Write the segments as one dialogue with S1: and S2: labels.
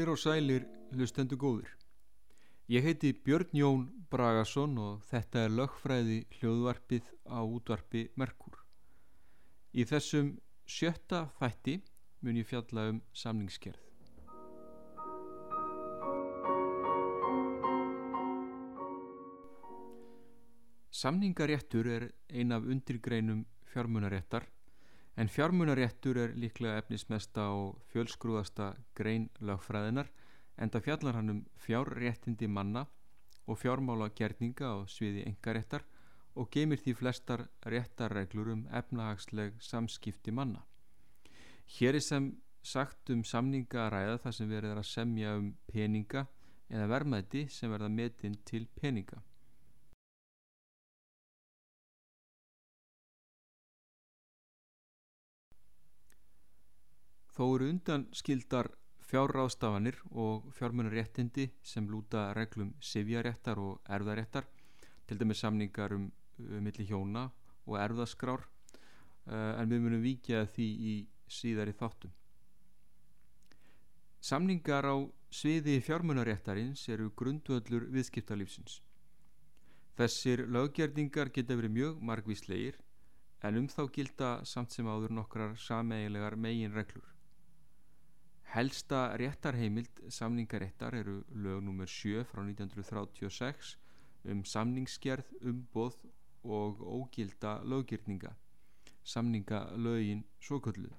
S1: Heilir og sælir hlustendu góður. Ég heiti Björn Jón Bragason og þetta er lögfræði hljóðvarpið á útvarpi Merkur. Í þessum sjötta þætti mun ég fjalla um samningskerð. Samningaréttur er ein af undirgreinum fjármunaréttar en fjármunaréttur er líklega efnismesta og fjölsgrúðasta grein lögfræðinar en það fjallar hann um fjárréttindi manna og fjármála gerninga á sviði engaréttar og geymir því flestar réttarreglur um efnahagsleg samskipti manna. Hér er sem sagt um samninga að ræða það sem verður að semja um peninga eða vermaði sem verða metin til peninga. Þó eru undan skildar fjárráðstafanir og fjármunaréttindi sem lúta reglum sifjaréttar og erðaréttar, til dæmis samningar um, um milli hjóna og erðaskrár, uh, en við munum vikja því í síðari þáttum. Samningar á sviði fjármunaréttarins eru grundvöllur viðskiptalífsins. Þessir löggjörningar geta verið mjög margvíslegir en um þá gilda samt sem áður nokkrar sameigilegar megin reglur. Helsta réttarheimild samningaréttar eru lög nr. 7 frá 1936 um samningsgerð, umboð og ógilda löggirninga, samningalögin svokölluð.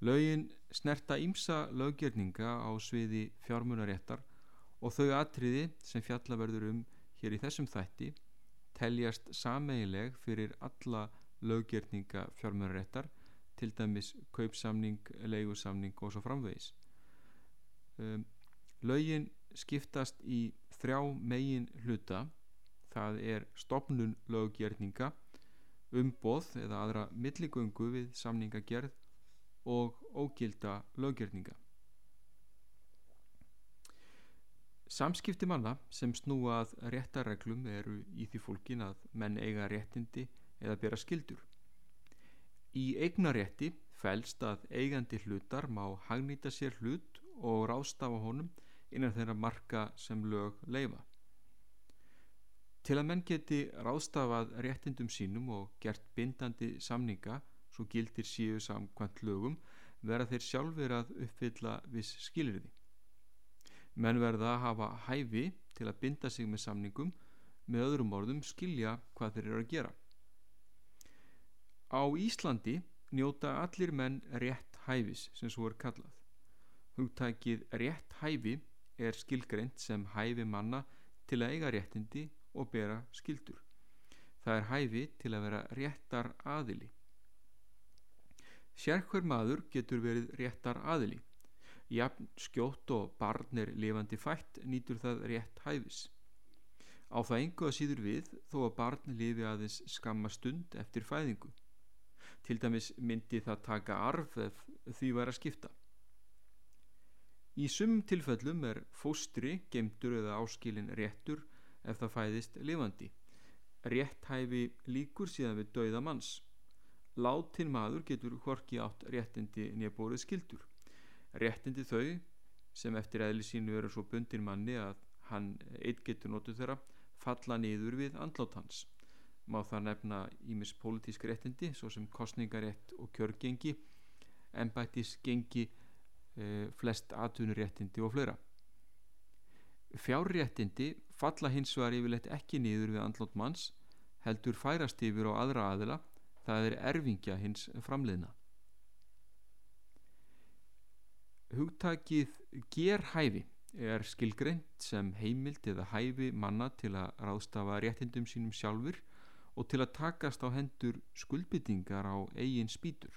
S1: Lögin snerta ímsa löggirninga á sviði fjármunaréttar og þau atriði sem fjallaverður um hér í þessum þætti teljast sameigileg fyrir alla löggirninga fjármunaréttar til dæmis kaupsamning, leigusamning og svo framvegis. Um, lögin skiptast í þrjá megin hluta það er stopnun löggerninga umboð eða aðra milligöngu við samningagerð og ógilda löggerninga Samskipti manna sem snúa að réttarreglum eru í því fólkin að menn eiga réttindi eða bera skildur Í eignarétti fælst að eigandi hlutar má hagnýta sér hlut og rástafa honum innan þeirra marka sem lög leifa. Til að menn geti rástafað réttindum sínum og gert bindandi samninga svo gildir síu samkvæmt lögum verða þeir sjálfur að uppfylla viss skilriði. Menn verða að hafa hæfi til að binda sig með samningum með öðrum orðum skilja hvað þeir eru að gera. Á Íslandi njóta allir menn rétt hæfis sem svo er kallað. Hugtækið rétt hæfi er skilgreint sem hæfi manna til að eiga réttindi og bera skildur. Það er hæfi til að vera réttar aðili. Sérkver maður getur verið réttar aðili. Jafn skjótt og barn er lifandi fætt nýtur það rétt hæfis. Á það engu að síður við þó að barn lifi aðeins skamma stund eftir fæðingu til dæmis myndi það taka arf ef því væri að skipta. Í sumum tilfellum er fóstri, gemdur eða áskilin réttur ef það fæðist lifandi. Rétthæfi líkur síðan við dauða manns. Látin maður getur hvorki átt réttindi nefnbórið skildur. Réttindi þau sem eftir eðli sínu eru svo bundin manni að hann eitt getur notu þeirra falla niður við andlát hans má það nefna ímis pólitísk réttindi svo sem kostningarétt og kjörgengi ennbættisgengi e, flest atvinnuréttindi og flera fjárréttindi falla hins vegar yfirleitt ekki niður við andlót manns heldur færast yfir á aðra aðila það er erfingja hins framleiðna hugtakið gerhæfi er skilgreint sem heimild eða hæfi manna til að ráðstafa réttindum sínum sjálfur og til að takast á hendur skuldbyttingar á eigin spýtur.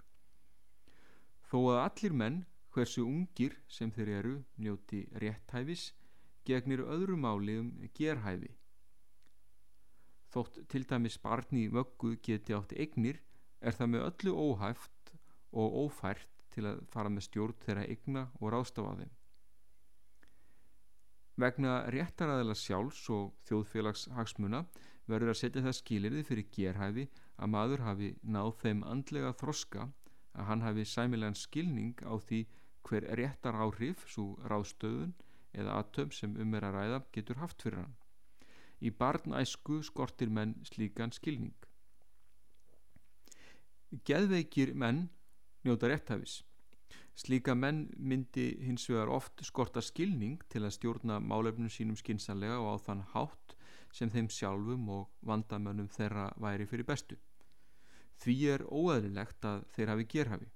S1: Þó að allir menn, hversu ungir sem þeir eru, njóti rétthæfis, gegnir öðru máli um gerhæfi. Þótt til dæmis barni vöggu geti átti eignir, er það með öllu óhæft og ófært til að fara með stjórn þeirra eigna og rástafa þeim. Vegna réttaræðila sjálfs og þjóðfélags hagsmuna verður að setja það skilirði fyrir gerhæfi að maður hafi náð þeim andlega þroska að hann hafi sæmilegan skilning á því hver réttar áhrif svo ráðstöðun eða aðtömm sem um er að ræða getur haft fyrir hann. Í barnæsku skortir menn slíkan skilning. Geðveikir menn njóta rétthafis. Slíka menn myndi hins vegar oft skorta skilning til að stjórna málefnum sínum skinsanlega og á þann hátt sem þeim sjálfum og vandamönnum þeirra væri fyrir bestu. Því er óæðilegt að þeir hafi gerhafi.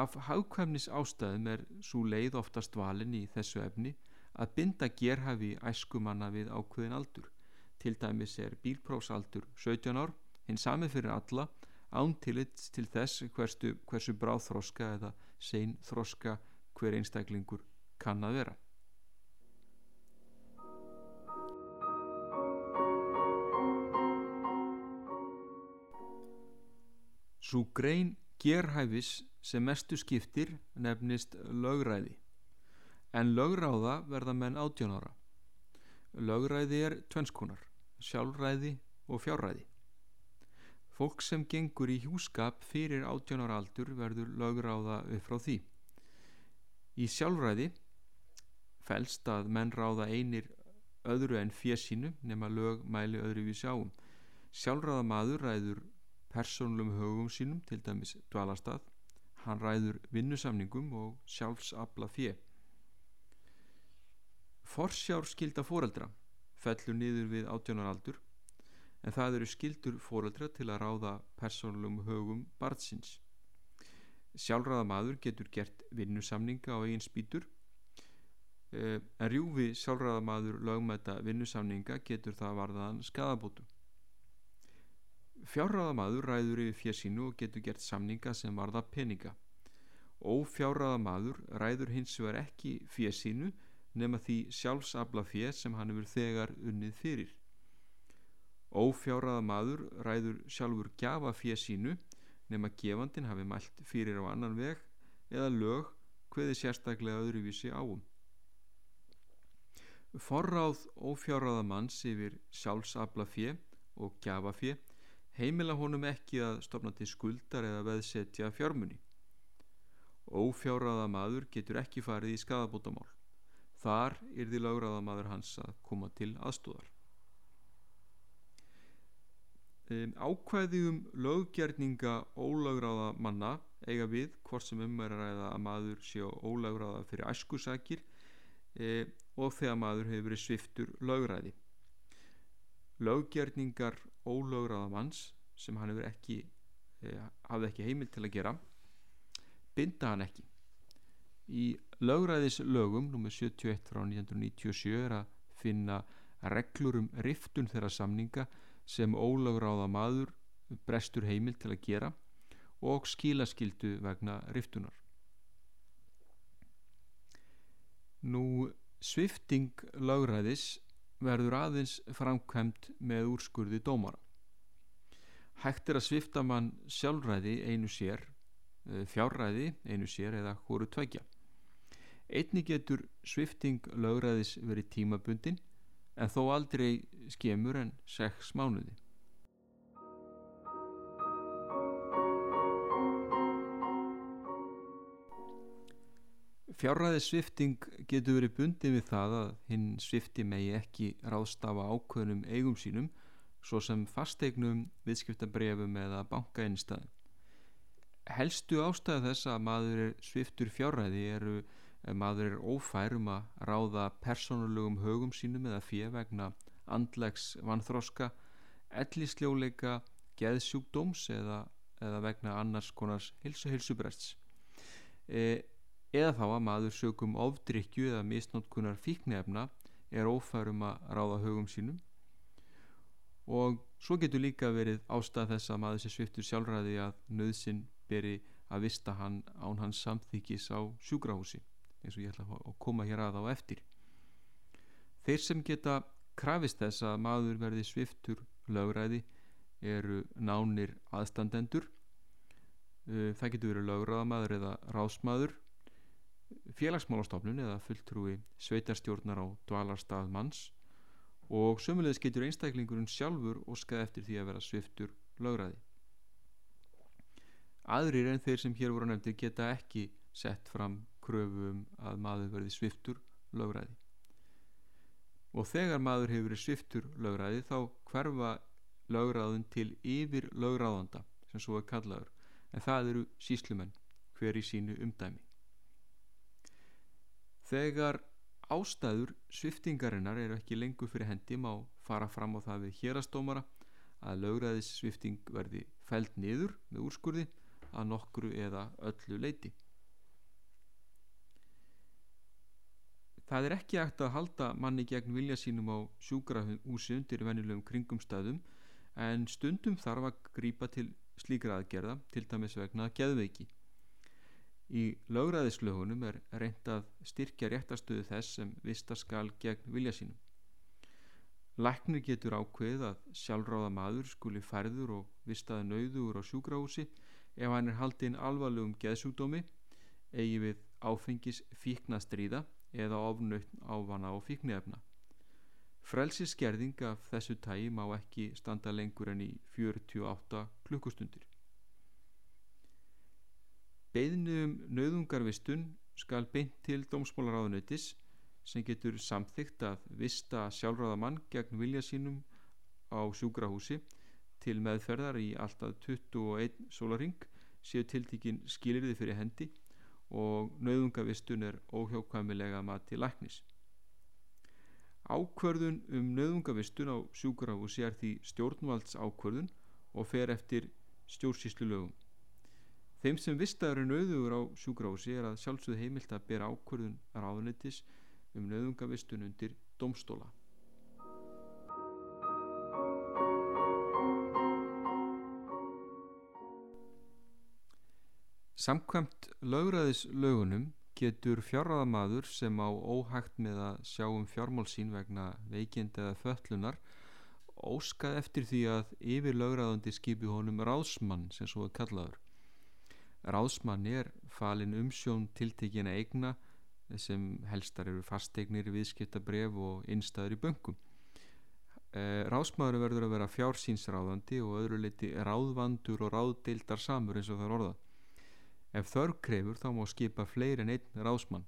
S1: Af hagkvæmnis ástæðum er svo leið oftast valin í þessu efni að binda gerhafi æskumanna við ákveðin aldur. Til dæmis er bílprófsaldur 17 ár, hinn sami fyrir alla, án tilitt til þess hversu, hversu bráð þroska eða sein þroska hver einstaklingur kann að vera. Svo grein gerhæfis sem mestu skiptir nefnist lögræði. En lögráða verða menn átjón ára. Lögræði er tvennskonar, sjálfræði og fjárræði. Fólk sem gengur í hjúskap fyrir átjón ára aldur verður lögráða upp frá því. Í sjálfræði fælst að menn ráða einir öðru en fjesínu nema lög mæli öðru við sjáum. Sjálfræða maður ræður persónlum högum sínum, til dæmis dvalastað, hann ræður vinnusamningum og sjálfsabla fjö. Forsjár skilda fóreldra fellur niður við átjónaraldur en það eru skildur fóreldra til að ráða persónlum högum barnsins. Sjálfræða maður getur gert vinnusamninga á eigin spýtur eh, en rjúfi sjálfræða maður lögmæta vinnusamninga getur það varðaðan skadabótum. Fjárraðamadur ræður yfir fjersínu og getur gert samninga sem varða peninga. Ófjárraðamadur ræður hins vegar ekki fjersínu nema því sjálfsabla fér sem hann hefur þegar unnið fyrir. Ófjárraðamadur ræður sjálfur gjafa fjersínu nema gefandin hafi mælt fyrir á annan veg eða lög hveði sérstaklega öðruvísi áum. Forráð ófjárraðamanns yfir sjálfsabla fér og gjafa fér heimila honum ekki að stopna til skuldar eða veðsetja fjármunni. Ófjárraða maður getur ekki farið í skadabótamál. Þar er því lögraða maður hans að koma til aðstóðar. Um, ákvæði um löggerninga ólögraða manna eiga við hvort sem umverðar að maður sé ólögraða fyrir æskusakir e, og þegar maður hefur verið sviftur lögræði löggerningar ólögraða manns sem hann hefur ekki eh, hafði ekki heimil til að gera binda hann ekki í lögræðis lögum nr. 71 frá 1997 er að finna reglur um riftun þeirra samninga sem ólögráða maður brestur heimil til að gera og skilaskildu vegna riftunar nú svifting lögræðis verður aðeins framkvæmt með úrskurði dómara. Hægt er að svifta mann sjálfræði einu sér, eh, fjárræði einu sér eða hóru tvækja. Einni getur svifting lögræðis verið tímabundin en þó aldrei skemur en sex mánuði. Fjárræði svifting getur verið bundið við það að hinn svifti megi ekki ráðstafa ákveðnum eigum sínum svo sem fasteignum, viðskiptabrefum eða bankainstæðum. Helstu ástæða þess að maður er sviftur fjárræði eru að maður er ófærum að ráða persónulegum högum sínum eða fyrir vegna andlegs vanþróska, ellisljóleika, geðsjúkdóms eða, eða vegna annars konars hilsu-hilsubrests. E, eða þá að maður sögum ofdrykju eða misnótkunar fíknefna er ófærum að ráða högum sínum. Og svo getur líka verið ástæð þess að maður sé sviftur sjálfræði að nöðsinn beri að vista hann án hans samþykis á sjúkrahúsi eins og ég ætla að koma hér að á eftir. Þeir sem geta krafist þess að maður verði sviftur lögræði eru nánir aðstandendur. Það getur verið lögræðamaður eða rásmaður félagsmálastofnun eða fulltrúi sveitarstjórnar á dvalarstað manns og sömulegis getur einstaklingurinn sjálfur óskað eftir því að vera sviftur lögræði. Aðrir en þeir sem hér voru nefndir geta ekki sett fram kröfum um að maður verði sviftur lögræði. Og þegar maður hefur verið sviftur lögræði þá hverfa lögræðun til yfir lögræðanda sem svo er kallaður. En það eru síslumenn hver í sínu umdæmi þegar ástæður sviftingarinnar eru ekki lengur fyrir hendi má fara fram á það við hérastómara að lögræðis svifting verði fælt niður með úrskurði að nokkru eða öllu leiti Það er ekki ekkert að halda manni gegn vilja sínum á sjúkrahúsi undir venjulegum kringumstæðum en stundum þarf að grýpa til slíkra aðgerða til dæmis vegna geðveiki. Í lögræðislögunum er reynd að styrkja réttastöðu þess sem vistaskal gegn vilja sínum. Læknir getur ákveð að sjálfráða maður skuli færður og vistaði nauður á sjúkrahúsi ef hann er haldinn alvarlegum geðsjúkdómi eigi við áfengis fíkna stríða eða ofnaut ávana og fíknefna. Frelsiskerðing af þessu tægi má ekki standa lengur enn í 48 klukkustundir. Beðinu um nöðungarvistun skal beint til dómsmálaráðunautis sem getur samþygt að vista sjálfráðamann gegn vilja sínum á sjúkrahúsi til meðferðar í alltaf 21 sólaring séu tiltíkin skilirði fyrir hendi og nöðungavistun er óhjákvæmilega mati læknis. Ákvörðun um nöðungavistun á sjúkrahúsi er því stjórnvalds ákvörðun og fer eftir stjórnsýslu lögum. Þeim sem vistaður er nöðugur á sjúkrahúsi er að sjálfsögðu heimilt að bera ákvörðun ráðunitis um nöðungavistun undir domstóla. Samkvæmt lögræðislögunum getur fjárraðamadur sem á óhægt með að sjá um fjármál sín vegna veikind eða föllunar óskað eftir því að yfir lögræðandi skipi honum ráðsmann sem svo er kallaður. Ráðsmann er falin umsjón tiltekina eigna sem helstar eru fasteignir, viðskiptabref og innstæður í böngum. Eh, ráðsmaður verður að vera fjársýnsráðandi og öðru leiti ráðvandur og ráðdeildar samur eins og það er orðað. Ef þörg krefur þá má skipa fleiri en einn ráðsmann.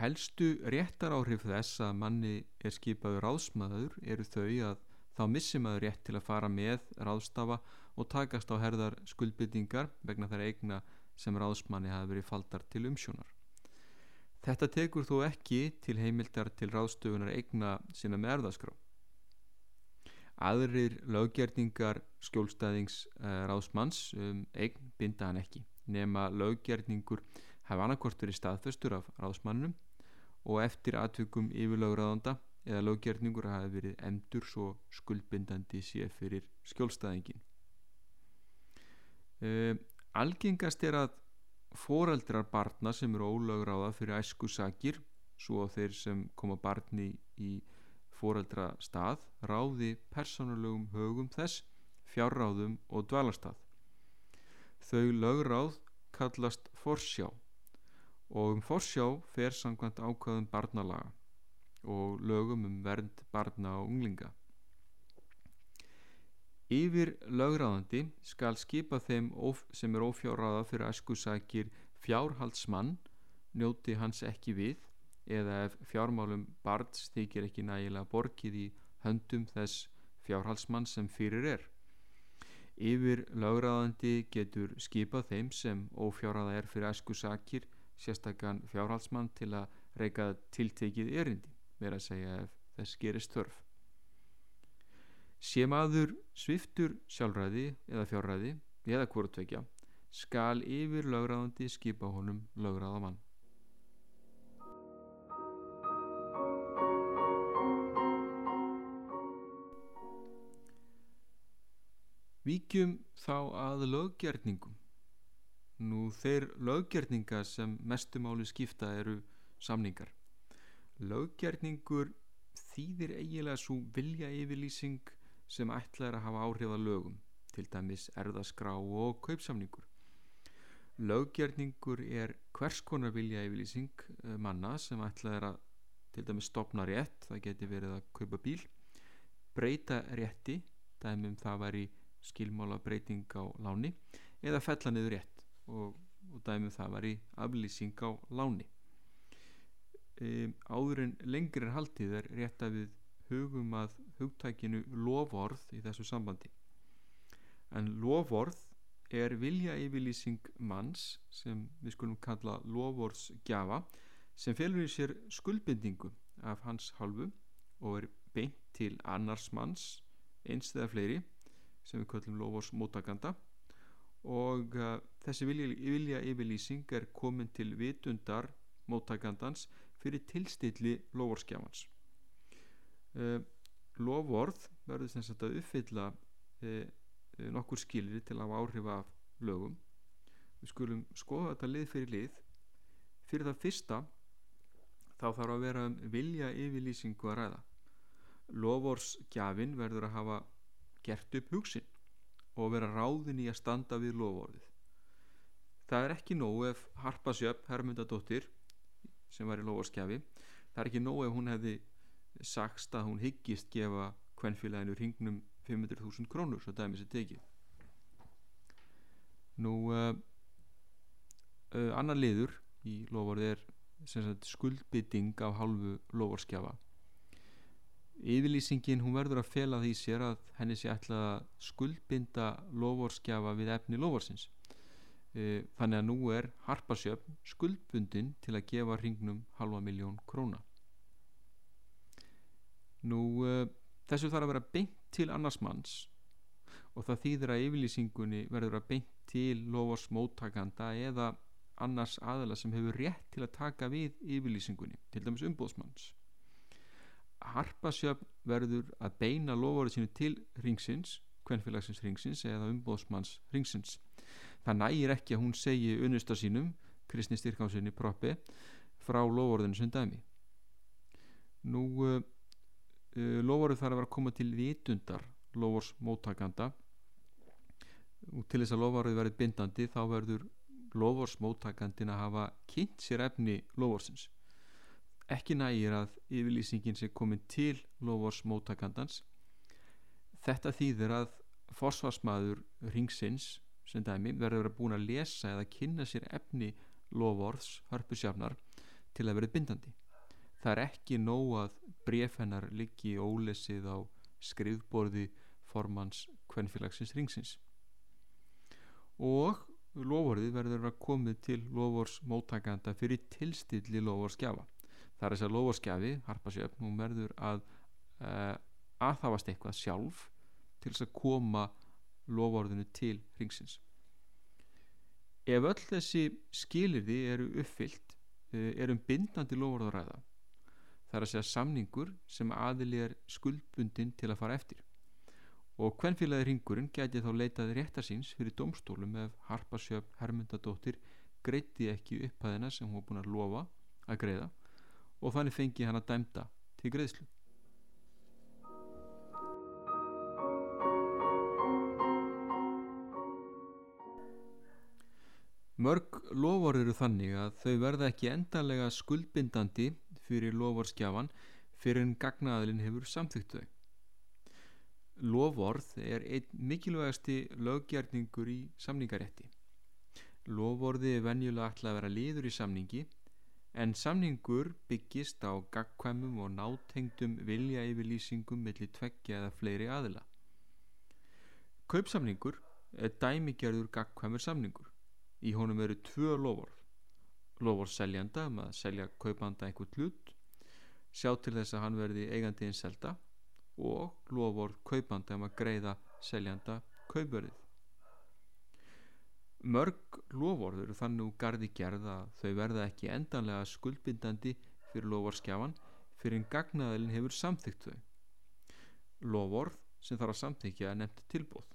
S1: Helstu réttar áhrif þess að manni er skipaður ráðsmaður eru þau að þá missi maður rétt til að fara með ráðstafa og takast á herðar skuldbyttingar vegna þær eigna sem ráðsmanni hafi verið faldar til umsjónar. Þetta tekur þó ekki til heimildar til ráðstöfunar eigna sinna með erðaskrá. Aðrir löggerningar skjólstæðings uh, ráðsmanns um, eign binda hann ekki nema löggerningur hafa annarkort verið staðföstur af ráðsmannum og eftir aðtökum yfirlöguraðanda eða löggerningur hafi verið endur svo skuldbindandi sé fyrir skjólstæðingin. Uh, algengast er að foreldrar barna sem eru ólögráða fyrir æsku sakir svo þeir sem koma barni í fóreldra stað ráði persónulegum högum þess, fjárráðum og dvalastað. Þau lögráð kallast forsjá og um forsjá fer samkvæmt ákvæðum barnalaga og lögum um vernd barna og unglinga. Yfir lögráðandi skal skipa þeim sem er ófjárráða fyrir æskusækir fjárhaldsmann njóti hans ekki við eða ef fjármálum barns þykir ekki nægilega borgið í höndum þess fjárhalsmann sem fyrir er. Yfir lögræðandi getur skipað þeim sem ófjárhaða er fyrir æsku sakir sérstakann fjárhalsmann til að reyka tiltekið erindi, verið að segja ef þess gerist þörf. Sé maður sviftur sjálfræði eða fjárræði eða hvortvekja skal yfir lögræðandi skipa honum lögræðamann. Víkjum þá að löggerningum. Nú þeir löggerninga sem mestumáli skipta eru samningar. Löggerningur þýðir eiginlega svo vilja yfirlýsing sem ætla er að hafa áhrif að lögum, til dæmis erðaskrá og kaupsamningur. Löggerningur er hvers konar vilja yfirlýsing eh, manna sem ætla er að til dæmis stopna rétt, það geti verið að kaupa bíl, breyta rétti, dæmum það var í skilmála breyting á láni eða fella niður rétt og og dæmið um það var í aflýsing á láni e, áður en lengri er haldið er rétt að við hugum að hugtækinu lovorð í þessu sambandi. En lovorð er vilja yfirlýsing manns sem við skulum kalla lovorðsgjafa sem felur í sér skuldbindingu af hans halvu og er beint til annars manns eins eða fleiri sem við kallum lovorðsmótakanda og uh, þessi vilja, vilja yfirlýsing er komin til vitundar móttakandans fyrir tilstilli lovorðsgjafans uh, lovorð verður sem sagt að uppfylla uh, nokkur skilir til að áhrifa af lögum. Við skulum skoða þetta lið fyrir lið. Fyrir það fyrsta þá þarf að vera um vilja yfirlýsingu að ræða. Lovorsgjafin verður að hafa gert upp hugsin og vera ráðin í að standa við lovorðið það er ekki nóg ef Harpa Sjöpp, Hermundadóttir sem var í lovorskjafi það er ekki nóg ef hún hefði sagst að hún hyggist gefa kvennfélaginu ringnum 500.000 krónur svo dæmis er tekið. Nú uh, uh, annar liður í lovorð er sagt, skuldbytting af hálfu lovorskjafa yfirlýsingin hún verður að fela því sér að henni sé ætla að skuldbinda lovorskjafa við efni lovorsins uh, þannig að nú er harpasjöfn skuldbundin til að gefa ringnum halva miljón króna. Nú uh, þessu þarf að vera beint til annars manns og það þýðir að yfirlýsingunni verður að beint til lofars móttakanda eða annars aðala sem hefur rétt til að taka við yfirlýsingunni, til dæmis umbóðsmanns Harpasjöfn verður að beina lofarið sínu til ringsins, kvennfélagsins ringsins eða umbóðsmanns ringsins það nægir ekki að hún segi unnustar sínum, Kristni Styrkánsinni proppi, frá lofarðinu sem dæmi. Nú uh, uh, lovorið þarf að koma til vitundar lovors móttakanda og til þess að lovorið verið bindandi þá verður lovors móttakandin að hafa kynnt sér efni lovorsins ekki nægir að yfirlýsingin sé komin til lovors móttakandans þetta þýðir að forsvarsmaður ringsins sem dæmi verður að búin að lesa eða kynna sér efni lovorðs hörpusjafnar til að verið bindandi. Það er ekki nóg að bref hennar liggi ólesið á skrifborði formans kvennfélagsins ringsins. Og lovorðið verður að komið til lovors móttakanda fyrir tilstilli lovorskjafa það er þess að lovorskjafi, harpasjöfn hún verður að uh, aðhafast eitthvað sjálf til þess að koma lovorðinu til ringsins ef öll þessi skilirði eru uppfyllt uh, erum bindandi lovorðaræða þar að segja samningur sem aðili er skuldbundin til að fara eftir. Og hvernfélagi ringurinn gæti þá leitað réttarsins fyrir domstólum ef Harpasjöf Hermundadóttir greiði ekki upphæðina sem hún búin að lofa að greiða og þannig fengi hann að dæmda til greiðslu Mörg lofar eru þannig að þau verða ekki endanlega skuldbindandi fyrir lovorskjafan fyrir en gagnaðalinn hefur samþygt þau. Lovorð er einn mikilvægasti löggerningur í samningarétti. Lovorði er venjulega alltaf að vera liður í samningi en samningur byggist á gagkvæmum og nátengdum vilja yfirlýsingum mellir tveggja eða fleiri aðila. Kaupsamningur er dæmigerður gagkvæmur samningur. Í honum eru tvö lovorð lofur seljanda um að selja kaupanda einhvern hlut sjá til þess að hann verði eigandi einn selda og lofur kaupanda um að greiða seljanda kaupverðið. Mörg lofur eru þannig úr gardi gerða að þau verða ekki endanlega skuldbindandi fyrir lofurskjafan fyrir en gagnaðalinn hefur samþygt þau. Lofur sem þarf að samþykja er nefnt tilbúð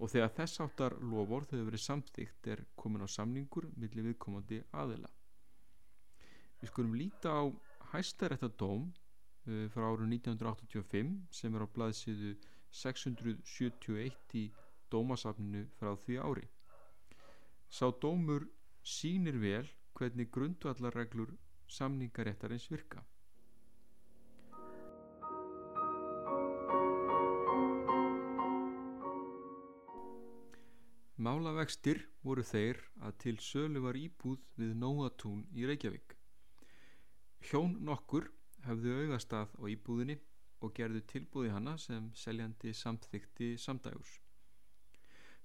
S1: og þegar þess áttar lofórð hefur verið samþygt er komin á samningur millir viðkomandi aðila. Við skulum líta á hæstaréttadóm uh, frá árun 1985 sem er á blaðsíðu 671 í dómasafninu frá því ári. Sá dómur sínir vel hvernig grundvallarreglur samningaréttarins virka Málavextir voru þeir að til sölu var íbúð við Nóatún í Reykjavík. Hjón nokkur hefðu augastað á íbúðinni og gerðu tilbúði hana sem seljandi samþykti samdægurs.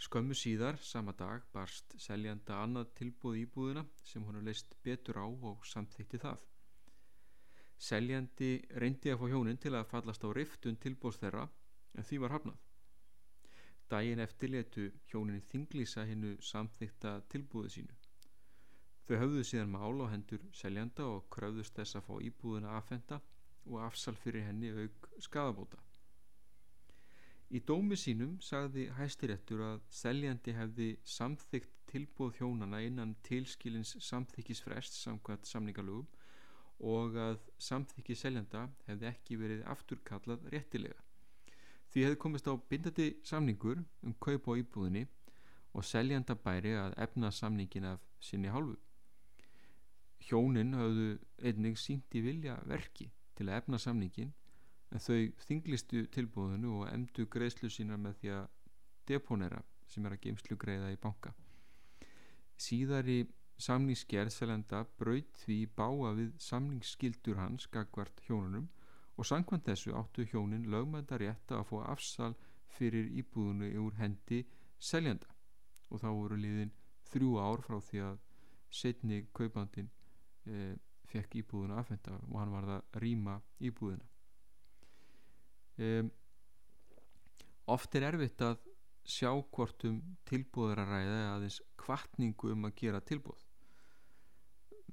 S1: Skömmu síðar, sama dag, barst seljanda annað tilbúð íbúðina sem hún leist betur á og samþykti það. Seljandi reyndi að fá hjónin til að fallast á riftun tilbúðs þeirra en því var hafnað. Dægin eftir letu hjónin þinglýsa hinnu samþykta tilbúðu sínu. Þau höfðu síðan mál á hendur seljanda og kröfðust þess að fá íbúðina aðfenda og afsal fyrir henni auk skadabóta. Í dómi sínum sagði hæstirettur að seljandi hefði samþygt tilbúð hjónana innan tilskilins samþykisfrest samkvæmt samningalögum og að samþykki seljanda hefði ekki verið afturkallað réttilega. Því hefði komist á bindandi samningur um kaup á íbúðinni og seljanda bæri að efna samningin af sinni hálfu. Hjónin hafðu einnig sínt í vilja verki til að efna samningin en þau þinglistu tilbúðinu og emdu greiðslu sína með því að deponera sem er að geimslu greiða í banka síðari samningsgerð selenda braut því báa við samningsskildur hans gagvart hjónunum og sangkvæmt þessu áttu hjónin lögmænda rétta að fá afsal fyrir íbúðinu úr hendi seljanda. Og þá voru liðin þrjú ár frá því að setni kaupandin e, fekk íbúðuna aðfenda og hann var að rýma íbúðina. Um, oft er erfitt að sjá hvort um tilbúður að ræða aðeins kvartningu um að gera tilbúð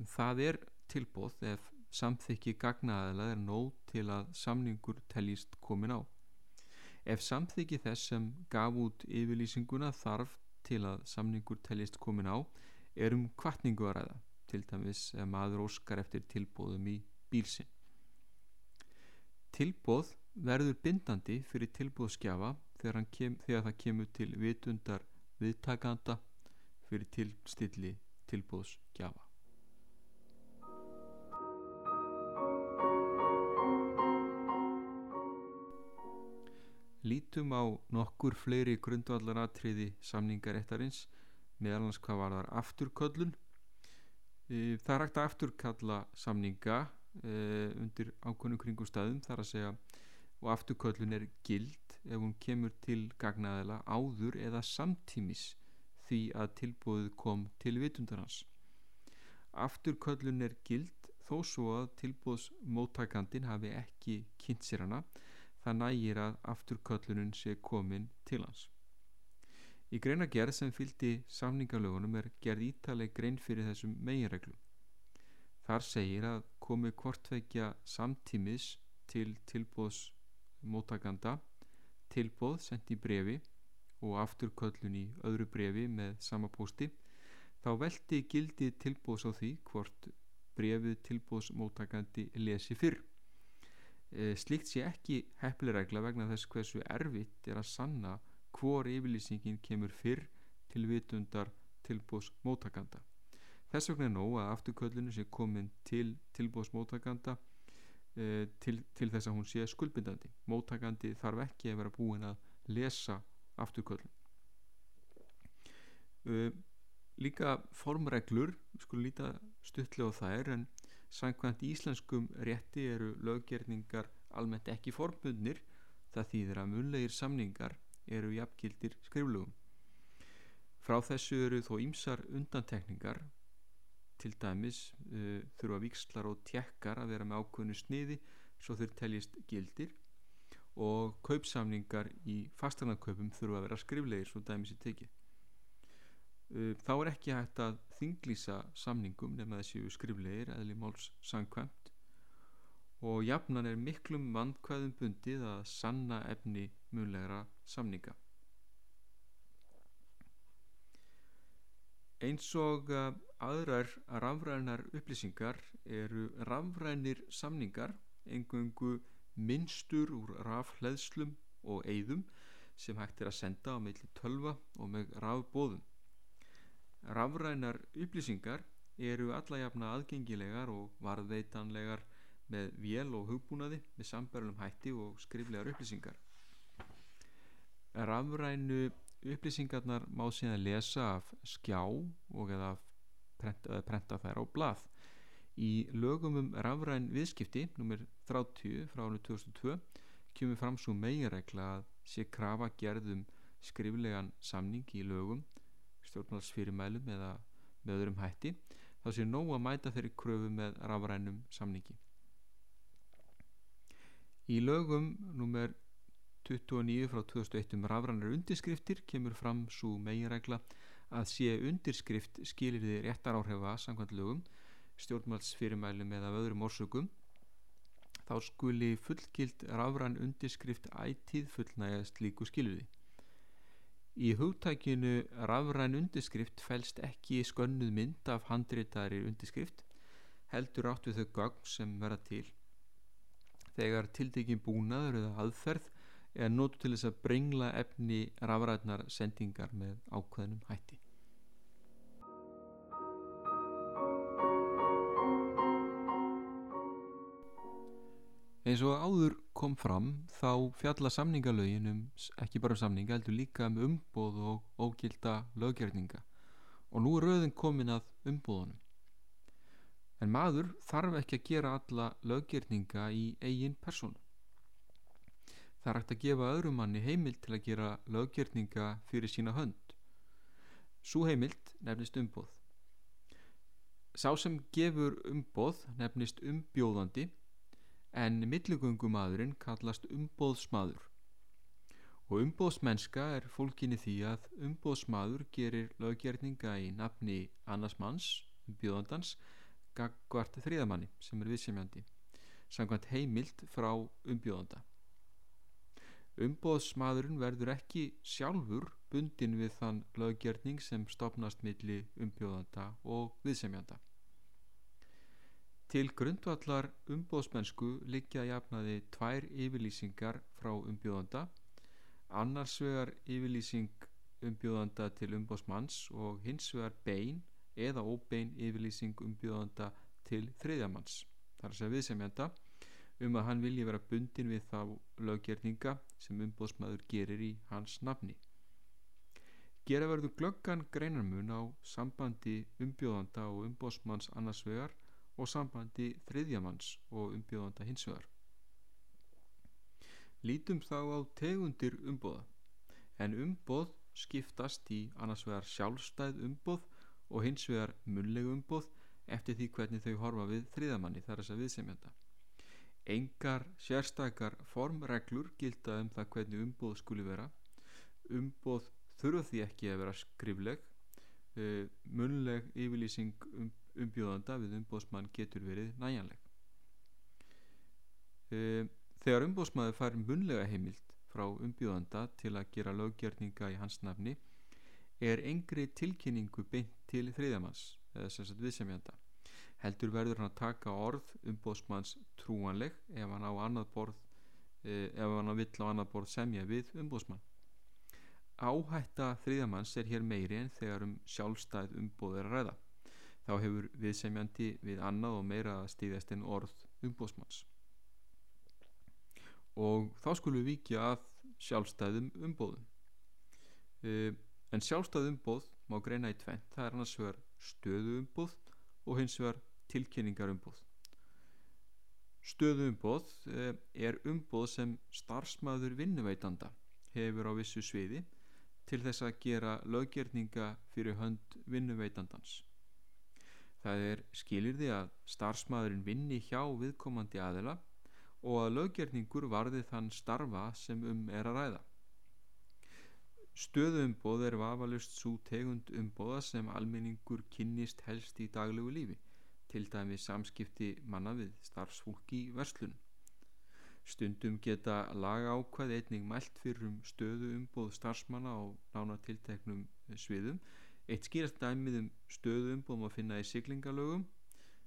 S1: það er tilbúð ef samþykki gagnaðilega er nóg til að samningur teljist komin á ef samþykki þess sem gaf út yfirlýsinguna þarf til að samningur teljist komin á er um kvartningu að ræða til dæmis ef maður óskar eftir tilbúðum í bílsinn tilbúð verður bindandi fyrir tilbúðskjafa þegar, kem, þegar það kemur til vitundar viðtakanda fyrir tilstilli tilbúðskjafa. Lítum á nokkur fleiri grundvallaratriði samningaréttarins meðalans hvað var þar afturköllun. E, það er hægt að afturkalla samninga e, undir ákvönum kringum staðum þar að segja og afturköllun er gild ef hún kemur til gagnaðila áður eða samtímis því að tilbúið kom til vitundarhans. Afturköllun er gild þó svo að tilbúðsmóttakandin hafi ekki kynnt sér hana það nægir að afturköllunum sé komin til hans. Í greina gerð sem fylgdi samningalögunum er gerð ítaleg grein fyrir þessum meginreglum. Þar segir að komi hvortveikja samtímis til tilbúðs móttakanda tilbóð sendt í brefi og afturköllun í öðru brefi með sama pósti þá veldi gildi tilbóðs á því hvort brefið tilbóðsmóttakandi lesi fyrr e, slikt sé ekki heppliregla vegna þess hversu erfitt er að sanna hvor yfirlýsingin kemur fyrr til vitundar tilbóðsmóttakanda þess vegna er nóg að afturköllunu sé komin til tilbóðsmóttakanda e, til, til þess að hún sé skuldbindandi. Móttakandi þarf ekki að vera búin að lesa afturköllum e, líka formreglur við skulum líta stuttlega á þær en samkvæmt íslenskum rétti eru löggerningar almennt ekki formbundnir það þýðir að munlegir samningar eru jafngildir skriflugum frá þessu eru þó ímsar undantekningar. Til dæmis uh, þurfa vikslar og tjekkar að vera með ákveðnu sniði svo þeir teljist gildir og kaupsamningar í fastanarkaupum þurfa að vera skriflegir svo dæmis í teki uh, þá er ekki hægt að þinglýsa samningum nema þessi skriflegir eðli máls sangkvæmt og jafnan er miklum vandkvæðum bundið að sanna efni munlegra samninga. Eins og uh, aðrar rafrænar upplýsingar eru rafrænir samningar engungu minnstur úr rafhleðslum og eigðum sem hægt er að senda á meðli tölva og með rafbóðum rafrænar upplýsingar eru allajafna aðgengilegar og varðveitanlegar með vél og hugbúnaði með sambærlum hætti og skriflegar upplýsingar rafrænu upplýsingarnar má síðan lesa af skjá og eða prenta, prenta þær á blað. Í lögum um rafræn viðskipti, nr. 30 frá árið 2002, kemur fram svo meginregla að sé krafa gerðum skriflegan samning í lögum, stjórnvaldsfyrirmælum eða með öðrum hætti, þá sé nóg að mæta þeirri kröfu með rafrænum samningi. Í lögum nr. 29 frá 2001 um rafrannar undirskriftir kemur fram svo meginregla að sé undirskrift skilir þið réttar áhrifa samkvæmt lögum, stjórnmaldsfyrirmælum eða öðrum orsökum þá skuli fullgild rafrann undirskrift ætíð fullnægast líku skilurði. Í hugtækinu rafrann undirskrift fælst ekki skönnuð mynd af handreitari undirskrift heldur átt við þau gagn sem vera til þegar tildekinn búnaður eða aðferð er nótu til þess að brengla efni rafræðnar sendingar með ákveðnum hætti. Eins og áður kom fram þá fjalla samningalögin um ekki bara um samninga heldur líka um umbóð og ógilda löggerninga og nú er rauðin komin að umbóðunum. En maður þarf ekki að gera alla löggerninga í eigin persónu. Það er hægt að gefa öðrum manni heimild til að gera löggjörninga fyrir sína hönd. Svo heimild nefnist umbóð. Sá sem gefur umbóð nefnist umbjóðandi en milligöngumadurinn kallast umbóðsmaður. Og umbóðsmennska er fólkinni því að umbóðsmaður gerir löggjörninga í nafni annars manns, umbjóðandans, gagvart þriðamanni sem er viðsemjandi, samkvæmt heimild frá umbjóðanda. Umbóðsmaðurinn verður ekki sjálfur bundin við þann löggerning sem stopnast milli umbjóðanda og viðsemjanda. Til grundvallar umbóðsmennsku liggja jafnaði tvær yfirlýsingar frá umbjóðanda, annars vegar yfirlýsing umbjóðanda til umbóðsmanns og hins vegar bein eða óbein yfirlýsing umbjóðanda til þriðjamanns, þar segja viðsemjanda, um að hann vilji vera bundin við þá löggerninga sem umbóðsmaður gerir í hans nafni. Gera verður glöggan greinarmun á sambandi umbjóðanda og umbóðsmanns annars vegar og sambandi þriðjamanns og umbjóðanda hins vegar. Lítum þá á tegundir umbóða en umbóð skiptast í annars vegar sjálfstæð umbóð og hins vegar munleg umbóð eftir því hvernig þau horfa við þriðamanni þar þess að viðsemjanda. Engar sérstakar formreglur gilda um það hvernig umbóð skuli vera. Umbóð þurfa því ekki að vera skrifleg. Uh, munleg yfirlýsing um, umbjóðanda við umbóðsmann getur verið næjanleg. Uh, þegar umbóðsmaður fær munlega heimild frá umbjóðanda til að gera löggjörninga í hans nafni er engri tilkynningu beint til þriðamanns eða sem sagt viðsemjanda. Heldur verður hann að taka orð umbóðsmanns trúanleg ef hann á annað borð eh, ef hann vill á annað borð semja við umbóðsmann áhætta þriðamanns er hér meiri en þegar um sjálfstæð umbóð er að ræða þá hefur viðsemjandi við annað og meira stíðast en orð umbóðsmanns og þá skulum við vikja að sjálfstæðum umbóðum uh, en sjálfstæð umbóð má greina í tvent það er annars vegar stöðu umbóð og hins vegar tilkynningar umbóð. Stöðu umbóð eh, er umbóð sem starfsmæður vinnuveitanda hefur á vissu sviði til þess að gera löggerninga fyrir hönd vinnuveitandans. Það er skilir því að starfsmæðurinn vinni hjá viðkomandi aðila og að löggerningur varði þann starfa sem um er að ræða. Stöðu umbóð er vafalust svo tegund umbóða sem almenningur kynnist helst í daglegu lífi til dæmi samskipti manna við starfsfólki verslun. Stundum geta laga ákvað einning mælt fyrir um stöðu umbóð starfsmanna á nánatilteknum sviðum. Eitt skýrast dæmið um stöðu umbóðum að finna í siglingalögum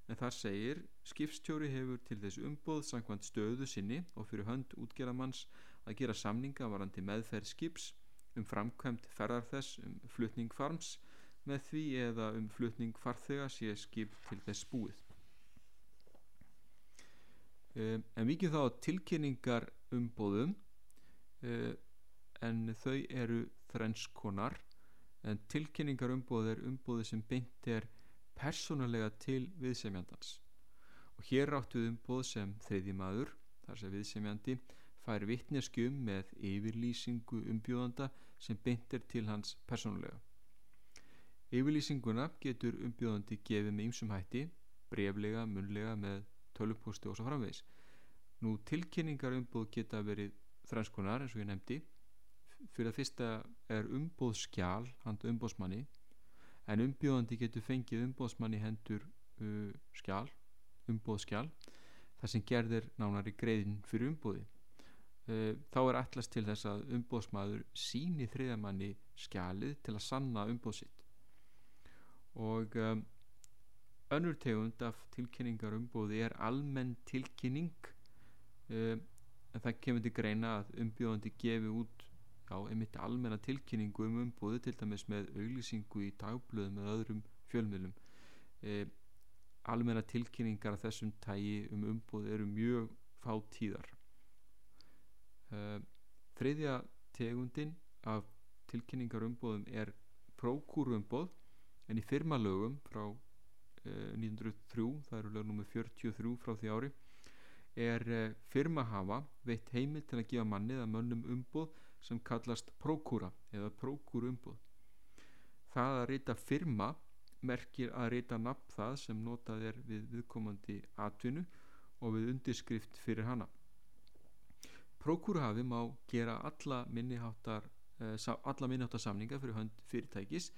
S1: en þar segir skipstjóri hefur til þess umbóð samkvæmt stöðu sinni og fyrir hönd útgerðamanns að gera samninga varandi meðferð skips um framkvæmt ferðar þess um flutning farms með því eða um flutning farþega sé skip til þess búið. Um, en vikið þá tilkynningar um bóðum um, en þau eru þrennskonar en tilkynningar umbóð er umbóði sem beint er persónulega til viðsemjandans. Og hér áttu umbóð sem þriði maður þar sem viðsemjandi fær vittneskjum með yfirlýsingu umbjóðanda sem beint er til hans persónulega. Yfirlýsinguna getur umbjóðandi gefið með ýmsum hætti breflega, munlega með tölupósti og svo framvegis. Nú tilkynningar umbóð geta verið þrænskonar eins og ég nefndi fyrir að fyrsta er umbóð skjál hand umbóðsmanni en umbjóðandi getur fengið umbóðsmanni hendur uh, skjál umbóð skjál þar sem gerðir nánari greiðin fyrir umbóði uh, þá er allast til þess að umbóðsmaður síni þriðamanni skjalið til að sanna umbóð sitt. Og um, önnur tegund af tilkynningar umbóði er almenn tilkynning um, en það kemur til greina að umbjóðandi gefi út já, einmitt almenna tilkynningu um umbúðu til dæmis með auglýsingu í dagblöðum með öðrum fjölmiðlum e, almenna tilkynningar af þessum tægi um umbúðu eru mjög fátíðar e, þriðja tegundin af tilkynningar umbúðum er prókúru umbúð en í firmalögum frá e, 1903 það eru lög nr. 43 frá því ári er eh, firmahafa veitt heimil til að gefa mannið að mönnum umbúð sem kallast prókúra eða prókúrumbúð. Það að reyta firma merkir að reyta nafn það sem notað er við viðkomandi atvinnu og við undirskrift fyrir hana. Prókúruhafi má gera alla minniháttar eh, alla samninga fyrir hönd fyrirtækis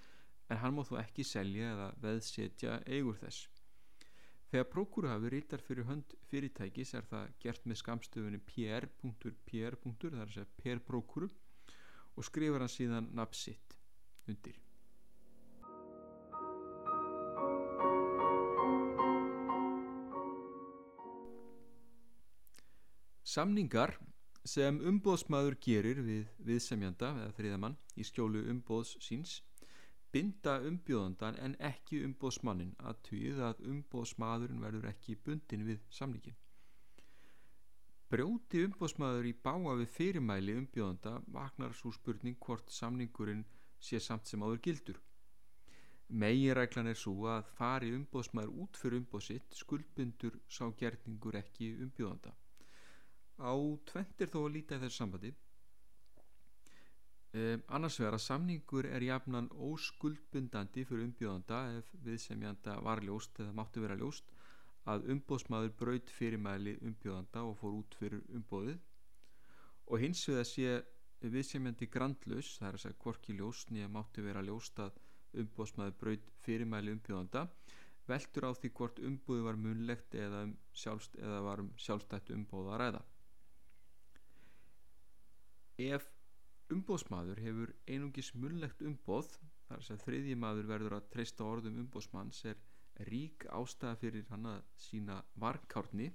S1: en hann má þó ekki selja eða veðsetja eigur þess. Þegar prókúruhafi rítar fyrir hönd fyrirtækis er það gert með skamstöfunni pr.pr. það er að segja per prókúru og skrifar hann síðan nafn sitt undir. Samningar sem umbóðsmaður gerir við viðsemjanda eða þriðamann í skjólu umbóðs síns binda umbjóðandan en ekki umbóðsmannin að týð að umbóðsmaðurinn verður ekki bundin við samlíkin. Brjóti umbóðsmaður í báa við fyrirmæli umbjóðanda vaknar svo spurning hvort samningurinn sé samt sem áður gildur. Megiræklan er svo að fari umbóðsmaður út fyrir umbóðsitt skuldbundur sá gerningur ekki umbjóðanda. Á tventir þó að líta í þessu sambandi Um, annars vegar að samningur er jafnan óskuldbundandi fyrir umbjóðanda ef viðsemjanda var ljóst eða máttu vera ljóst að umbóðsmaður braut fyrirmæli umbjóðanda og fór út fyrir umbóðið og hins vegar sé viðsemjandi grandlaus, það er að segja hvorki ljóst nýja máttu vera ljóst að umbóðsmaður braut fyrirmæli umbjóðanda veldur á því hvort umbóði var munlegt eða, um sjálfst, eða var um sjálfstætt umbóða að ræða. Ef umbóðsmaður hefur einungis munlegt umbóð þar sem þriðji maður verður að treysta orðum umbóðsmanns er rík ástæða fyrir hann að sína varkárni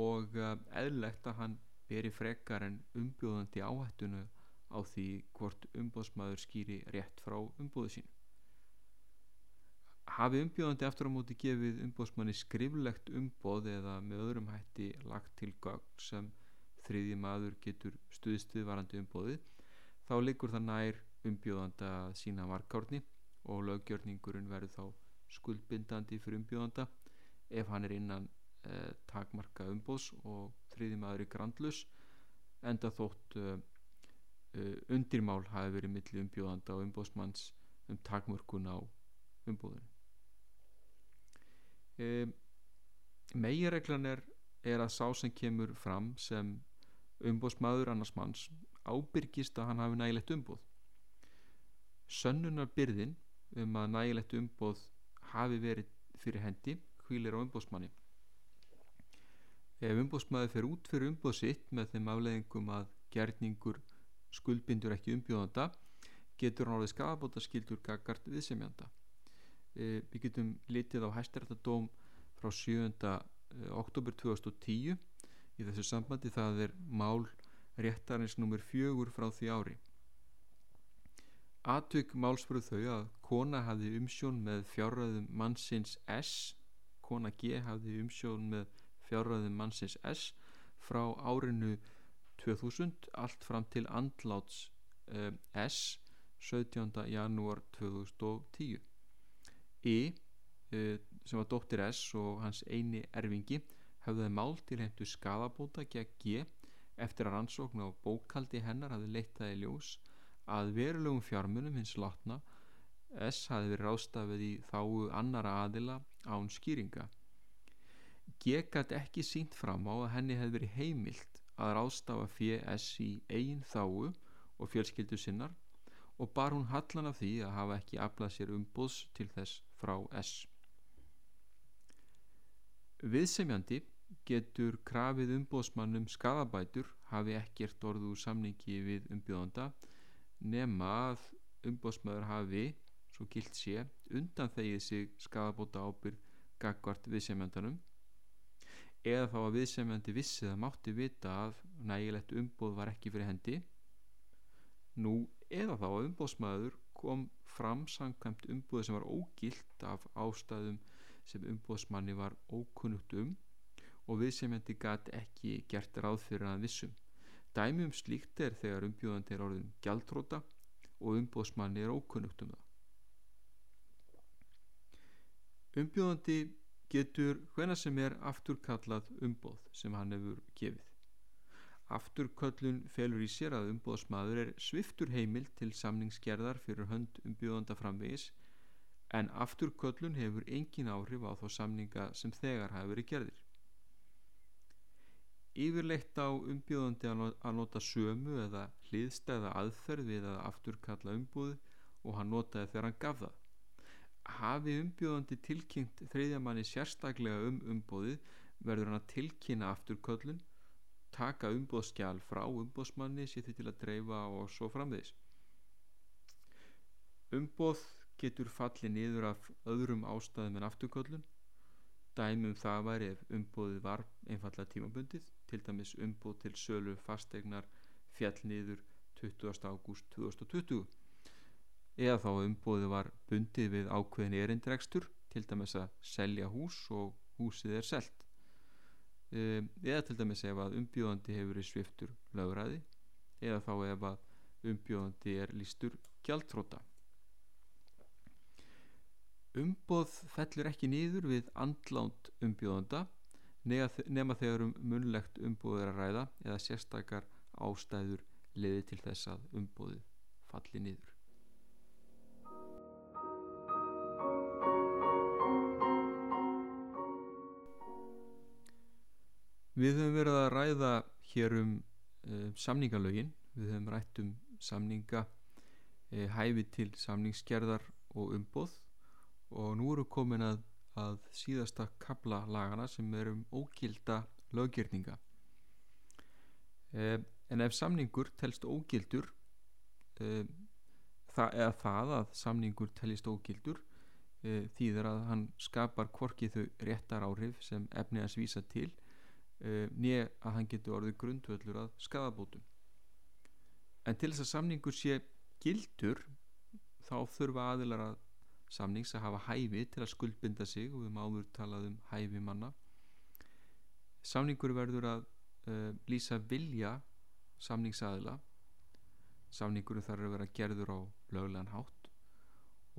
S1: og eh, eðlegt að hann beri frekar en umbjóðandi áhættunu á því hvort umbóðsmaður skýri rétt frá umbóðu sín hafi umbjóðandi eftir á móti gefið umbóðsmanni skriflegt umbóð eða með öðrum hætti lagt til gögn sem þriðji maður getur stuðst við varandi umbóðið þá liggur það nær umbjóðanda sína varkárni og löggjörningurinn verður þá skuldbindandi fyrir umbjóðanda. Ef hann er innan eh, takmarka umbóðs og þriðji maður er grandlus enda þótt eh, undirmál hafi verið milli umbjóðanda og umbóðsmanns um takmörkun á umbóðinu eh, megireglan er, er að sá sem kemur fram sem umbóðsmaður annars manns ábyrgist að hann hafi nægilegt umbóð sönnunar byrðin um að nægilegt umbóð hafi verið fyrir hendi hvílir á umbóðsmanni ef umbóðsmaður fer út fyrir umbóð sitt með þeim afleðingum að gerningur skuldbindur ekki umbjóðanda getur hann orðið skafabóta skildur gagart viðsemjanda. E, við getum litið á hæstrættadóm frá 7. E, oktober 2010 í þessu sambandi það er mál réttarins numur fjögur frá því ári Atvík málsfröð þau að kona hafði umsjón með fjárræðum mannsins S kona G hafði umsjón með fjárræðum mannsins S frá árinu 2000 allt fram til andláts uh, S 17. janúar 2010 I uh, sem var dóttir S og hans eini erfingi hafði mál til hentu skadabóta gegn G eftir að rannsókn á bókaldi hennar hafði leittaði ljós að verulegum fjármunum hins látna S hafði verið rástafið í þáu annara aðila án skýringa. G gæti ekki sínt fram á að henni hefði verið heimilt að rástafa fyrir S í eigin þáu og fjölskyldu sinnar og bar hún hallan af því að hafa ekki aflað sér umbúðs til þess frá S Viðsemjandi getur krafið umbóðsmannum skadabætur hafi ekkert orðu samningi við umbjóðanda nema að umbóðsmaður hafi, svo gilt sé, undan þegið sig skadabóta ábyrg gagvart viðsemjandanum. Eða þá að viðsemjandi vissið að mátti vita að nægilegt umbóð var ekki fyrir hendi. Nú eða þá að umbóðsmaður kom fram samkvæmt umbóði sem var ógilt af ástæðum sem umbóðsmanni var ókunnugt um og viðsemjandi gæti ekki gert ráð fyrir að vissum. Dæmi um slíkt er þegar umbjóðandi er orðin gjaldróta og umbóðsmanni er ókunnugt um það. Umbjóðandi getur hvena sem er afturkallað umbóð sem hann hefur gefið. Afturköllun felur í sér að umbóðsmaður er sviftur heimil til samningsgerðar fyrir hönd umbjóðanda framvegis en afturköllun hefur engin áhrif á þá samninga sem þegar hafi verið gerðir yfirleitt á umbjóðandi að nota sömu eða hliðstæða aðferð við að afturkalla umbúði og hann notaði þegar hann gaf það. Hafi umbjóðandi tilkynnt þriðjamanni sérstaklega um umbúði verður hann að tilkynna afturköllun, taka umbúðskjál frá umbúðsmanni sér til að dreifa og svo framvegis. Umbúð getur fallið niður af öðrum ástæðum en afturköllun. Dæmum það væri ef umbóðið var einfallega tímabundið, til dæmis umbóð til sölu fastegnar fjall niður 20. ágúst 2020 eða þá umbóðið var bundið við ákveðin erindregstur, til dæmis að selja hús og húsið er selt. Ehm, eða til dæmis ef að umbjóðandi hefur verið sviftur lögræði eða þá ef að umbjóðandi er lístur gjaldtróta Umboð fellur ekki nýður við andlánt umbjóðanda nema þegar um munlegt umbóð er að ræða eða sérstakar ástæður liði til þess að umbóðið falli nýður. Við höfum verið að ræða hér um uh, samningalögin, við höfum rætt um samninga, uh, hæfi til samningsgerðar og umbóð og nú eru komin að, að síðasta kabla lagana sem er um ógilda löggjörninga eh, en ef samningur telst ógildur eh, það, eða það að samningur telist ógildur eh, þýðir að hann skapar hvorki þau réttar áhrif sem efni að svísa til nýja að hann getur orðið grundvöldur að skadabótum en til þess að samningur sé gildur þá þurfa aðilar að samnings að hafa hæfi til að skuldbinda sig og við máum áður talað um hæfi manna. Samningur verður að uh, lýsa vilja samningsaðila. Samningur þarf að vera gerður á löglegan hátt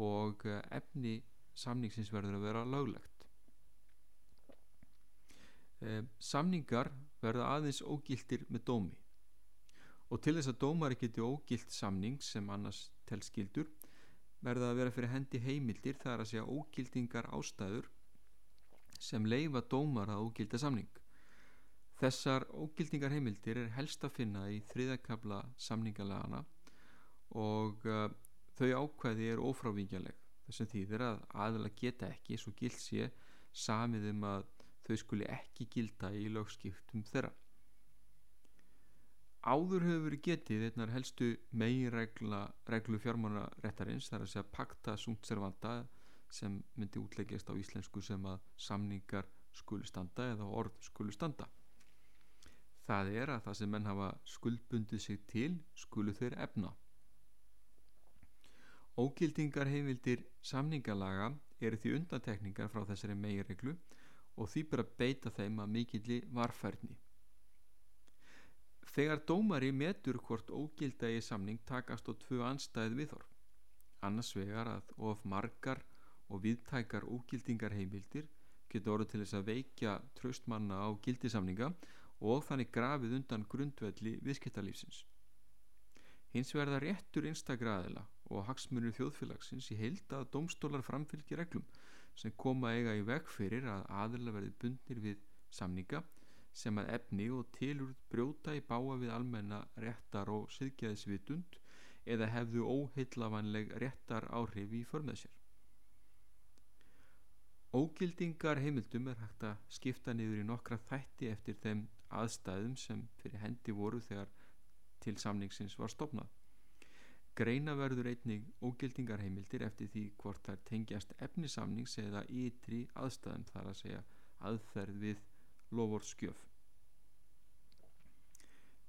S1: og uh, efni samningsins verður að vera löglegt. Uh, samningar verða aðeins ógiltir með dómi. Og til þess að dómar geti ógilt samning sem annars telskildur verða að vera fyrir hendi heimildir þar að segja ógildingar ástæður sem leifa dómar að ógilda samning. Þessar ógildingar heimildir er helst að finna í þriðakabla samningalagana og uh, þau ákvæði er ofrávíkjaleg þessum þýðir að aðla geta ekki svo gild sé samið um að þau skuli ekki gilda í lögskiptum þeirra áður hefur verið getið einnar helstu meginreglu fjármánaréttarins þar að segja pakta sunt servanda sem myndi útleggjast á íslensku sem að samningar skulu standa eða orð skulu standa. Það er að það sem menn hafa skuldbundið sig til skulu þeir efna. Ógildingar heimildir samningalaga eru því undantekningar frá þessari meginreglu og því bara beita þeim að mikilli varfærni Þegar dómari metur hvort ógildagi samning takast á tvö anstæð viðhorf. Annars vegar að of margar og viðtækar ógildingar heimildir getur orðið til þess að veikja tröstmanna á gildisamninga og þannig grafið undan grundvelli viðskiptalífsins. Hins verða réttur einstakra aðila og hagsmunir þjóðfélagsins í heild að domstólar framfylgji reglum sem koma eiga í veg fyrir að aðila verði bundnir við samninga sem að efni og tilur brjóta í báa við almenna réttar og siðgæðisvitund eða hefðu óheitlavanleg réttar áhrif í förmið sér. Ógildingar heimildum er hægt að skipta niður í nokkra þætti eftir þeim aðstæðum sem fyrir hendi voru þegar til samningsins var stopnað. Greina verður einnig ógildingar heimildir eftir því hvort þær tengjast efnisamnings eða ytri aðstæðum þar að segja aðferð við lofórskjöf.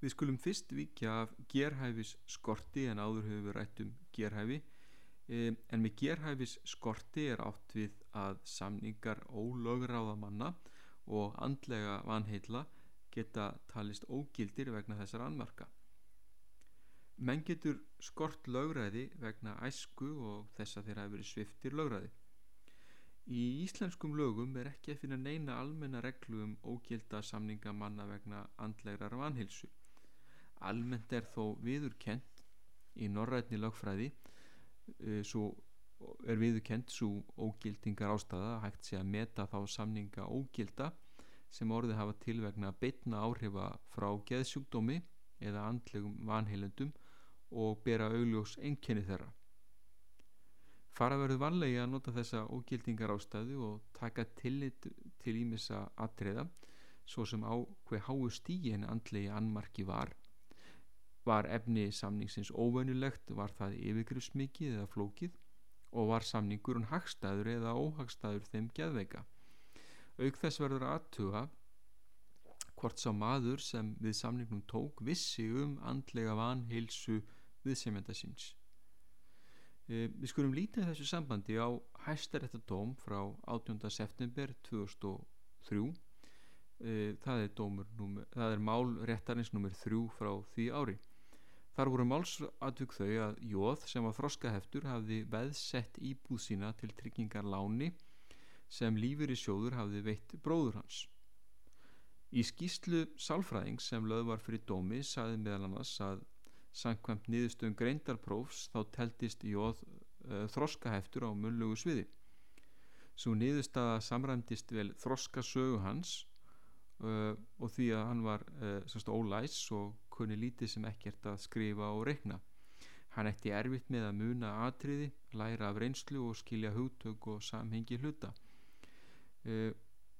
S1: Við skulum fyrst vikja af gerhæfis skorti en áður höfum við rætt um gerhæfi en með gerhæfis skorti er átt við að samningar ólögráðamanna og andlega vanheila geta talist ógildir vegna þessar anmarka. Menn getur skort lögræði vegna æsku og þess að þeirra hefur verið sviftir lögræði. Í íslenskum lögum er ekki að finna neina almenna reglu um ógilda samninga manna vegna andlegrar vanhilsu. Almennt er þó viðurkent í norrætni lögfræði uh, svo er viðurkent svo ógildingar ástæða hægt sé að meta þá samninga ógilda sem orði hafa til vegna beitna áhrifa frá geðsjúkdómi eða andlegum vanheilendum og bera augljós einkenni þeirra. Fara verður vanlegi að nota þessa ógildingar ástæðu og taka tillit til ímissa atriða svo sem á hver háu stíin andlegi annmarki var. Var efni samningsins óvönulegt, var það yfirgrifsmikið eða flókið og var samningur hún hagstæður eða óhagstæður þeim geðveika. Auk þess verður aðtuga hvort sá maður sem við samningnum tók vissi um andlega vanheilsu viðsemjanda síns. E, við skulum lítið þessu sambandi á hæstaréttadóm frá 18. september 2003 e, það er, númer, það er mál réttarins nummer 3 frá því ári. Þar voru málsatvík þau að Jóð sem var þroskaheftur hafði veðsett íbúð sína til tryggingar láni sem lífur í sjóður hafði veitt bróður hans. Í skýslu sálfræðing sem löð var fyrir dómi saði meðal annars að Sankvæmt niðurstöðum greindarprófs þá teltist jóð uh, þroskaheftur á munlugu sviði. Svo niðurstaða samræmdist vel þroskasögu hans uh, og því að hann var uh, ólæs og kunni lítið sem ekkert að skrifa og reikna. Hann ætti erfitt með að muna atriði, læra af reynslu og skilja hugtök og samhengi hluta.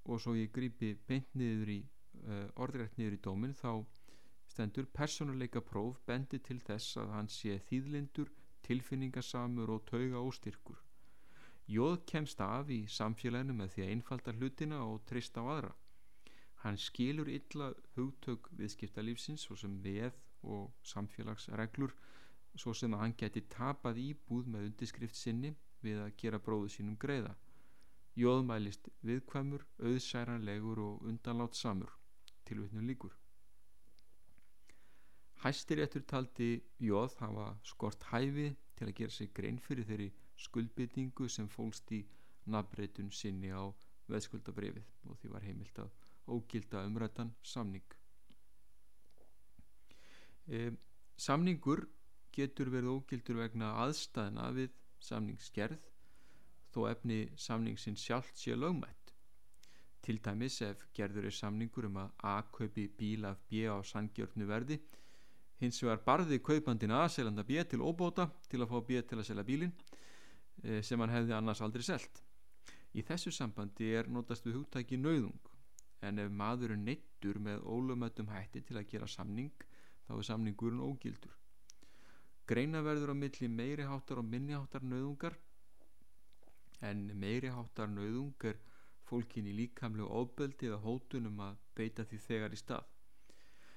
S1: Og svo ég grípi beint niður í orðrætt niður í dómin þá stendur persónuleika próf bendi til þess að hann sé þýðlindur, tilfinningasamur og tauga óstyrkur. Jóð kemst af í samfélaginu með því að einfalda hlutina og trista á aðra. Hann skilur illa hugtök viðskiptalífsins svo sem veð og samfélagsreglur svo sem að hann geti tapað íbúð með undirskrift sinni við að gera bróðu sínum greiða. Jóð mælist viðkvæmur, auðsæranlegur og undanlátt samur. Tilvittnum líkur. Hæstiréttur taldi Jóð hafa skort hæfi til að gera sig grein fyrir þeirri skuldbytningu sem fólst í nafnbreytun sinni á veðskuldabrefið og því var heimilt að ógilda umrættan samning. E, samningur getur verið ógildur vegna aðstæðna við samningsgerð þó efni samningsin sjálft sé lögmætt. Til dæmis ef gerður er samningur um að A kaupi bíl af B á sangjörnu verði hins vegar barði kaupandin aðselanda B til óbóta til að fá B til að selja bílin eh, sem hann hefði annars aldrei selt. Í þessu sambandi er notast við hugtæki nauðung. En ef maður er neittur með ólumöttum hætti til að gera samning þá er samningurinn ógildur. Greina verður á milli meiri háttar og minni háttar nauðungar. En meiri háttar nauðung er fólkin í líkamlegu óbeldi eða hótunum að beita því þegar í stað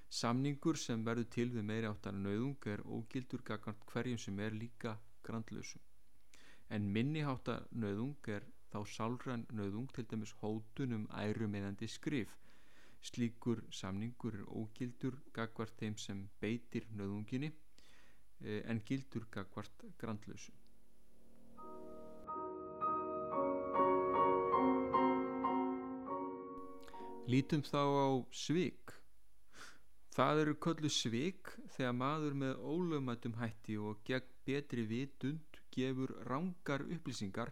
S1: Samningur sem verður til við meiri áttar nöðung er ógildur gagant hverjum sem er líka grandlausum. En minni áttar nöðung er þá sálran nöðung til dæmis hótunum æru meðandi skrif. Slíkur samningur er ógildur gagvart þeim sem beitir nöðunginni eh, en gildur gagvart grandlausu. Lítum þá á svik. Það eru köllu svik þegar maður með ólögmættum hætti og gegn betri vitund gefur rángar upplýsingar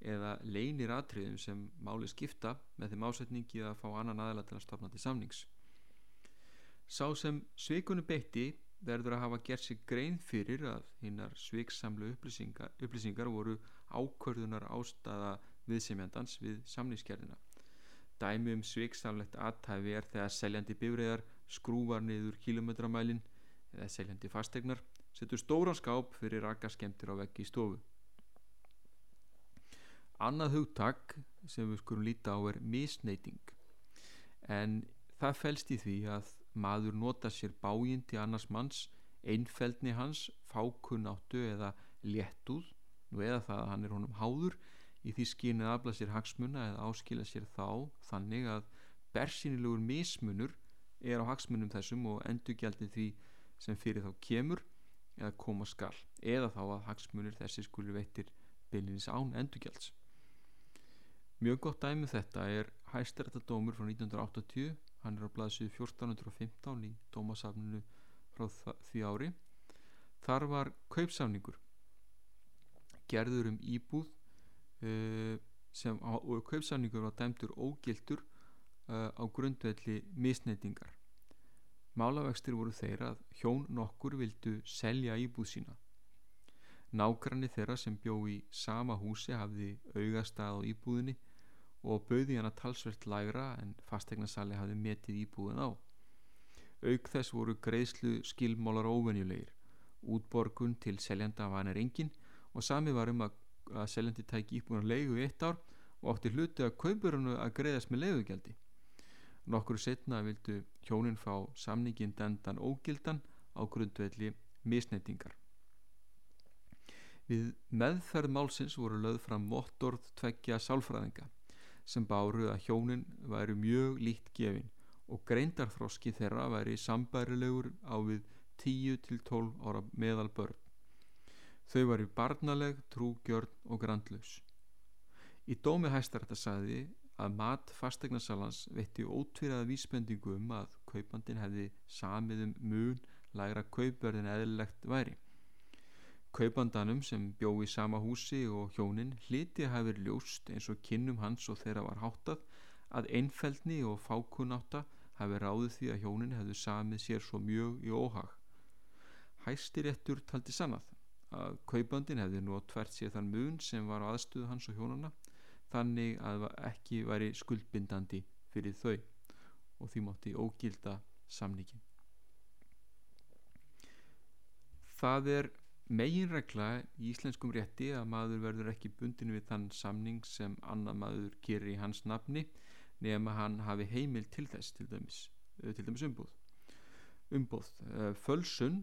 S1: eða leinir atriðum sem máli skipta með þeim ásetningi að fá annan aðla til að stopna til samnings. Sá sem svikunum beitti verður að hafa gert sig grein fyrir að hinnar sviksamlu upplýsingar, upplýsingar voru ákvörðunar ástafa viðsemjandans við samningskerðina. Dæmi um sviksamlegt aðtæfi er þegar seljandi bifræðar skrúvar niður kilometramælin eða seljandi fastegnar setur stóran skáp fyrir rakaskemtir á veggi í stofu. Annað hugtak sem við skulum líta á er misneiting en það fælst í því að maður nota sér báinn til annars manns, einfeldni hans, fákunnáttu eða léttúð nú eða það að hann er honum háður í því skynið afla sér hagsmuna eða áskila sér þá þannig að bersýnilegur mismunur er á hagsmunum þessum og endurgjaldið því sem fyrir þá kemur eða koma skal eða þá að hagsmunir þessi skuli veitir byllinis án endurgjalds. Mjög gott dæmi um þetta er hæstarættadómur frá 1980 hann er á blaðsíðu 1415 í dómasafninu frá því ári. Þar var kaupsafningur gerður um íbúð uh, sem á, og kaupsamningur var dæmtur ógildur uh, á grundvelli misneitingar málavextir voru þeirra að hjón nokkur vildu selja íbúð sína. Nágranni þeirra sem bjó í sama húsi hafði augastað á íbúðinni og bauði hana talsvert lægra en fastegnarsali hafði metið íbúðin á. Aug þess voru greiðslu skilmálar óvenjulegir. Útborgun til seljanda var hann er engin og sami var um að að seljandi tæki íbúin að leigu í eitt ár og átti hluti að kaupurinu að greiðast með leigugjaldi. Nokkur setna vildu hjónin fá samningin dendan ógildan á grundvelli misneitingar. Við meðferð málsins voru löð fram mottorð tveggja sálfræðinga sem báru að hjónin væri mjög líkt gefin og greindarþroski þeirra væri sambærilegur á við 10-12 ára meðal börn. Þau var í barnaleg, trúgjörn og grandlaus. Í dómi hæstarætta sagði að mat fastegnasalans veitti ótvíraða vísbendingu um að kaupandin hefði samið um mun lægra kaupverðin eðlilegt væri. Kaupandanum sem bjó í sama húsi og hjónin hliti að hafi ljóst eins og kinnum hans og þeirra var háttað að einfeldni og fákunnáta hafi ráðið því að hjónin hefðu samið sér svo mjög í óhag. Hæstiréttur taldi sannað að kaupandin hefði nú tvert sér þann mun sem var aðstöðu hans og hjónana þannig að ekki væri skuldbindandi fyrir þau og því mátti ógilda samningin Það er meginregla í íslenskum rétti að maður verður ekki bundin við þann samning sem annar maður gerir í hans nafni nefn að hann hafi heimil til þess til dæmis, til dæmis umbúð umbúð fölsun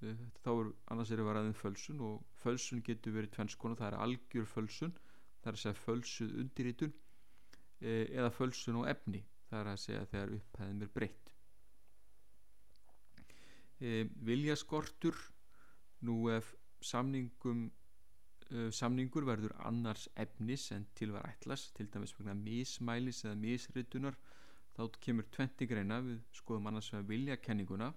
S1: þá er annars er að vera aðeins fölsun og fölsun getur verið tvennskona, það er algjör fölsun það er að segja fölsuð undirítun e, eða fölsun og efni það er að segja þegar upphæðum er breytt. E, Viljaskortur nú ef samningum e, samningur verður annars efnis en til var ætlas til dæmis vegna mismælis eða misritunar þá kemur tventi greina við skoðum annars vegna viljakenninguna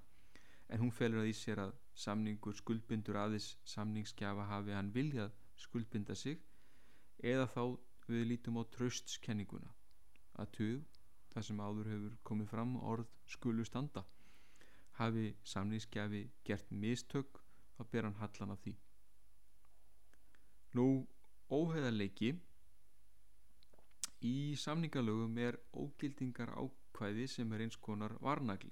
S1: en hún felur að í sér að samningur skuldbindur aðeins samningskjafa hafi hann viljað skuldbinda sig eða þá við lítum á tröstskenninguna að tug, það sem áður hefur komið fram orð skulu standa. Hafi samningskjafi gert mistök þá ber hann hallan af því. Nú óheðarleiki í samningalögum er ógildingar ákvæði sem er eins konar varnagli.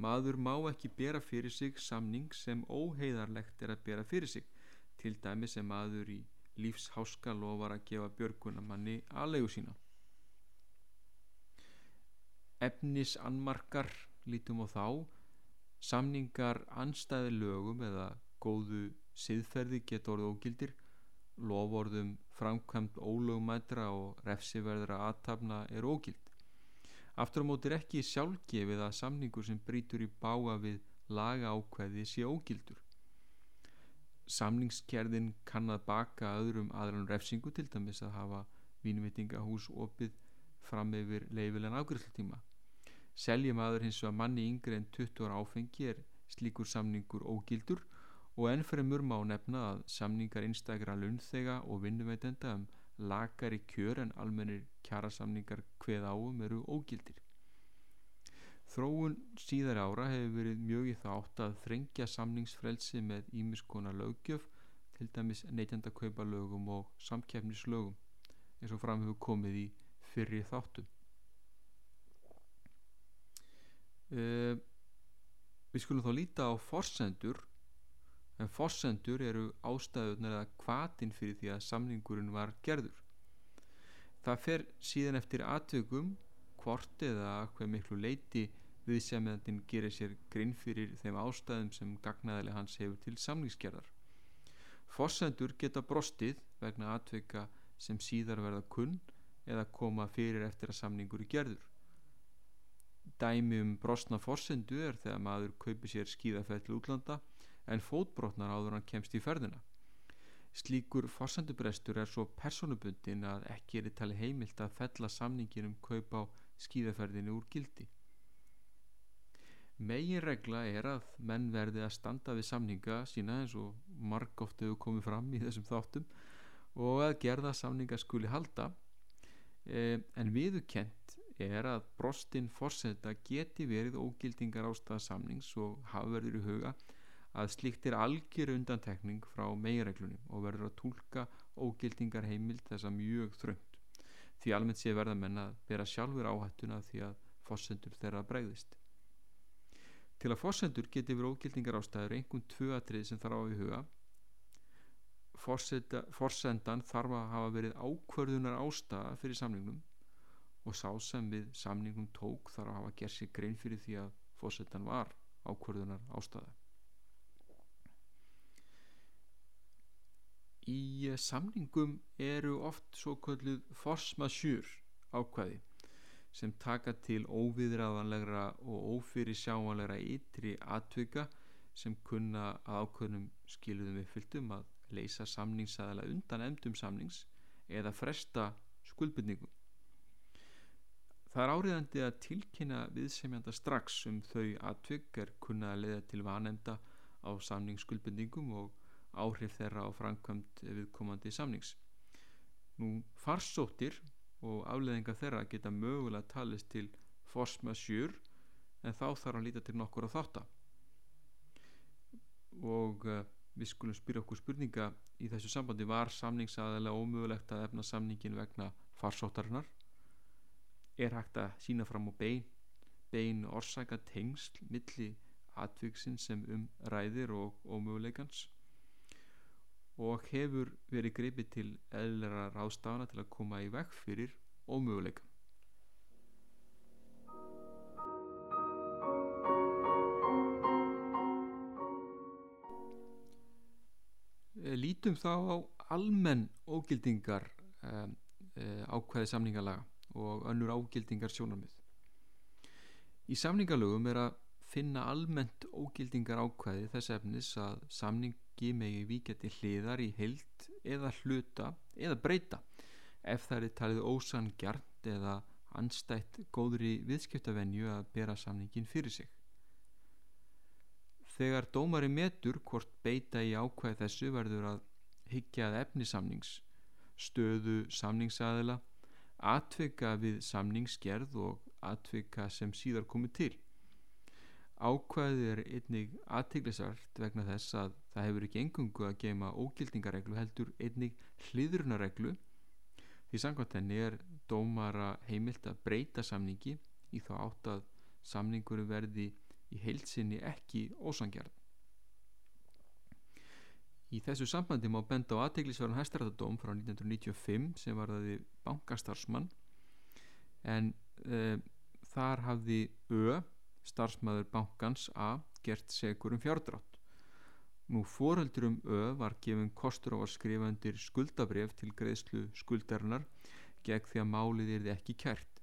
S1: Maður má ekki bera fyrir sig samning sem óheiðarlegt er að bera fyrir sig, til dæmi sem maður í lífsháska lofar að gefa björgunamanni aðlegu sína. Efnis annmarkar lítum á þá, samningar anstæði lögum eða góðu siðferði geta orðið ógildir, lofórðum framkvæmt ólögumætra og refsiverðra aðtapna er ógild. Aftur á móti er ekki sjálfgefið að samningur sem brítur í báa við laga ákveði sé ógildur. Samningskerðin kann að baka öðrum aðrann refsingu til dæmis að hafa vínvitingahús opið fram yfir leifilegan afgriðslutíma. Seljum aður hins vegar manni yngre en 20 ára áfengi er slíkur samningur ógildur og ennfremur má nefna að samningar einstakra launþega og vinnuveitenda um lakari kjör en almennir kjarasamningar hveð áum eru ógildir. Þróun síðar ára hefur verið mjög í þátt að þrengja samningsfrelsi með ímiskona lögjöf, til dæmis neytjandakaupa lögum og samkefnislögum, eins og fram hefur komið í fyrri þáttum. Uh, við skulum þá líta á forsendur en forsendur eru ástæðunar eða kvatin fyrir því að samningurinn var gerður. Það fer síðan eftir atvögum hvort eða hvað miklu leiti viðsefniðandinn gerir sér grinn fyrir þeim ástæðum sem gagnaðileg hans hefur til samningsgerðar. Forsendur geta brostið vegna atvöka sem síðar verða kunn eða koma fyrir eftir að samningur er gerður. Dæmi um brostna forsendu er þegar maður kaupir sér skíðafell útlanda en fótbrotnar áður hann kemst í ferðina. Slíkur forsendubrestur er svo personubundin að ekki er tali heimilt að fella samningin um kaup á skíðaferðinu úr gildi. Megin regla er að menn verði að standa við samninga sína eins og marg oft hefur komið fram í þessum þáttum og að gerða samninga skuli halda eh, en viðukent er að brostinn forsenda geti verið ógildingar ástæða samnings og hafa verður í huga að slíkt er algjör undantekning frá megireglunum og verður að tólka ógildingar heimild þessa mjög þröngt því almennt sé verða menna að bera sjálfur áhættuna því að fossendur þeirra bregðist. Til að fossendur geti verið ógildingar ástæður einhvern tvö atrið sem þarf á í huga forsendan þarf að hafa verið ákvörðunar ástæða fyrir samningnum og sá sem við samningum tók þarf að hafa gerð sér grein fyrir því að forsendan var ákvörðunar ástæða. Í eh, samningum eru oft svo kölluð force majeure ákvæði sem taka til óviðræðanlegra og ófyrir sjáanlegra ytri atvika sem kunna að ákveðnum skiluðum við fylgtum að leysa samningsæðala undan emdum samnings eða fresta skuldbyrningum. Það er áriðandi að tilkynna viðsemjanda strax um þau atvik er kunna að leiða til vanemda á samningsskuldbyrningum og áhrif þeirra á framkvæmt viðkomandi samnings. Nú farsóttir og afleðinga þeirra geta mögulega talist til force majeure en þá þarf að líta til nokkur á þáttar. Og uh, við skulum spyrja okkur spurninga í þessu sambandi var samningsaðalega ómögulegt að efna samningin vegna farsóttarinnar? Er hægt að sína fram á bein, bein orsaka tengsl milli atviksin sem um ræðir og ómöguleikans? Og hefur verið greipið til eðlera ráðstafana til að koma í vekk fyrir ómöguleika. Eh, lítum þá á almenn ógildingar um, um, ákveði samningalaga og önnur ágildingar sjónarmið. Í samningalögum er að finna almennt ógildingar ákveði þess efnis að samning ekki megi víkja til hliðar í heilt eða hluta eða breyta ef það er talið ósangjart eða anstætt góðri viðskiptavenju að bera samningin fyrir sig. Þegar dómari metur hvort beita í ákvæð þessu verður að higgja að efnisamnings, stöðu samningsaðila, atvika við samningsgerð og atvika sem síðar komið til. Ákvæðið er einnig aðteglisvart vegna þess að það hefur ekki engungu að geima ógildingareglu heldur einnig hliðrunareglu því samkvæmt henni er dómara heimilt að breyta samningi í þá átt að samningur verði í heilsinni ekki ósangjarn. Í þessu sambandi má benda á aðteglisverðan hæstarættadóm frá 1995 sem var það bankastarsmann en e, þar hafði Ö starfsmæður bankans A gert segur um fjárdrátt. Nú foreldurum Ö var gefin kostur á að skrifa undir skuldabref til greiðslu skuldarinnar gegn því að málið er ekki kært.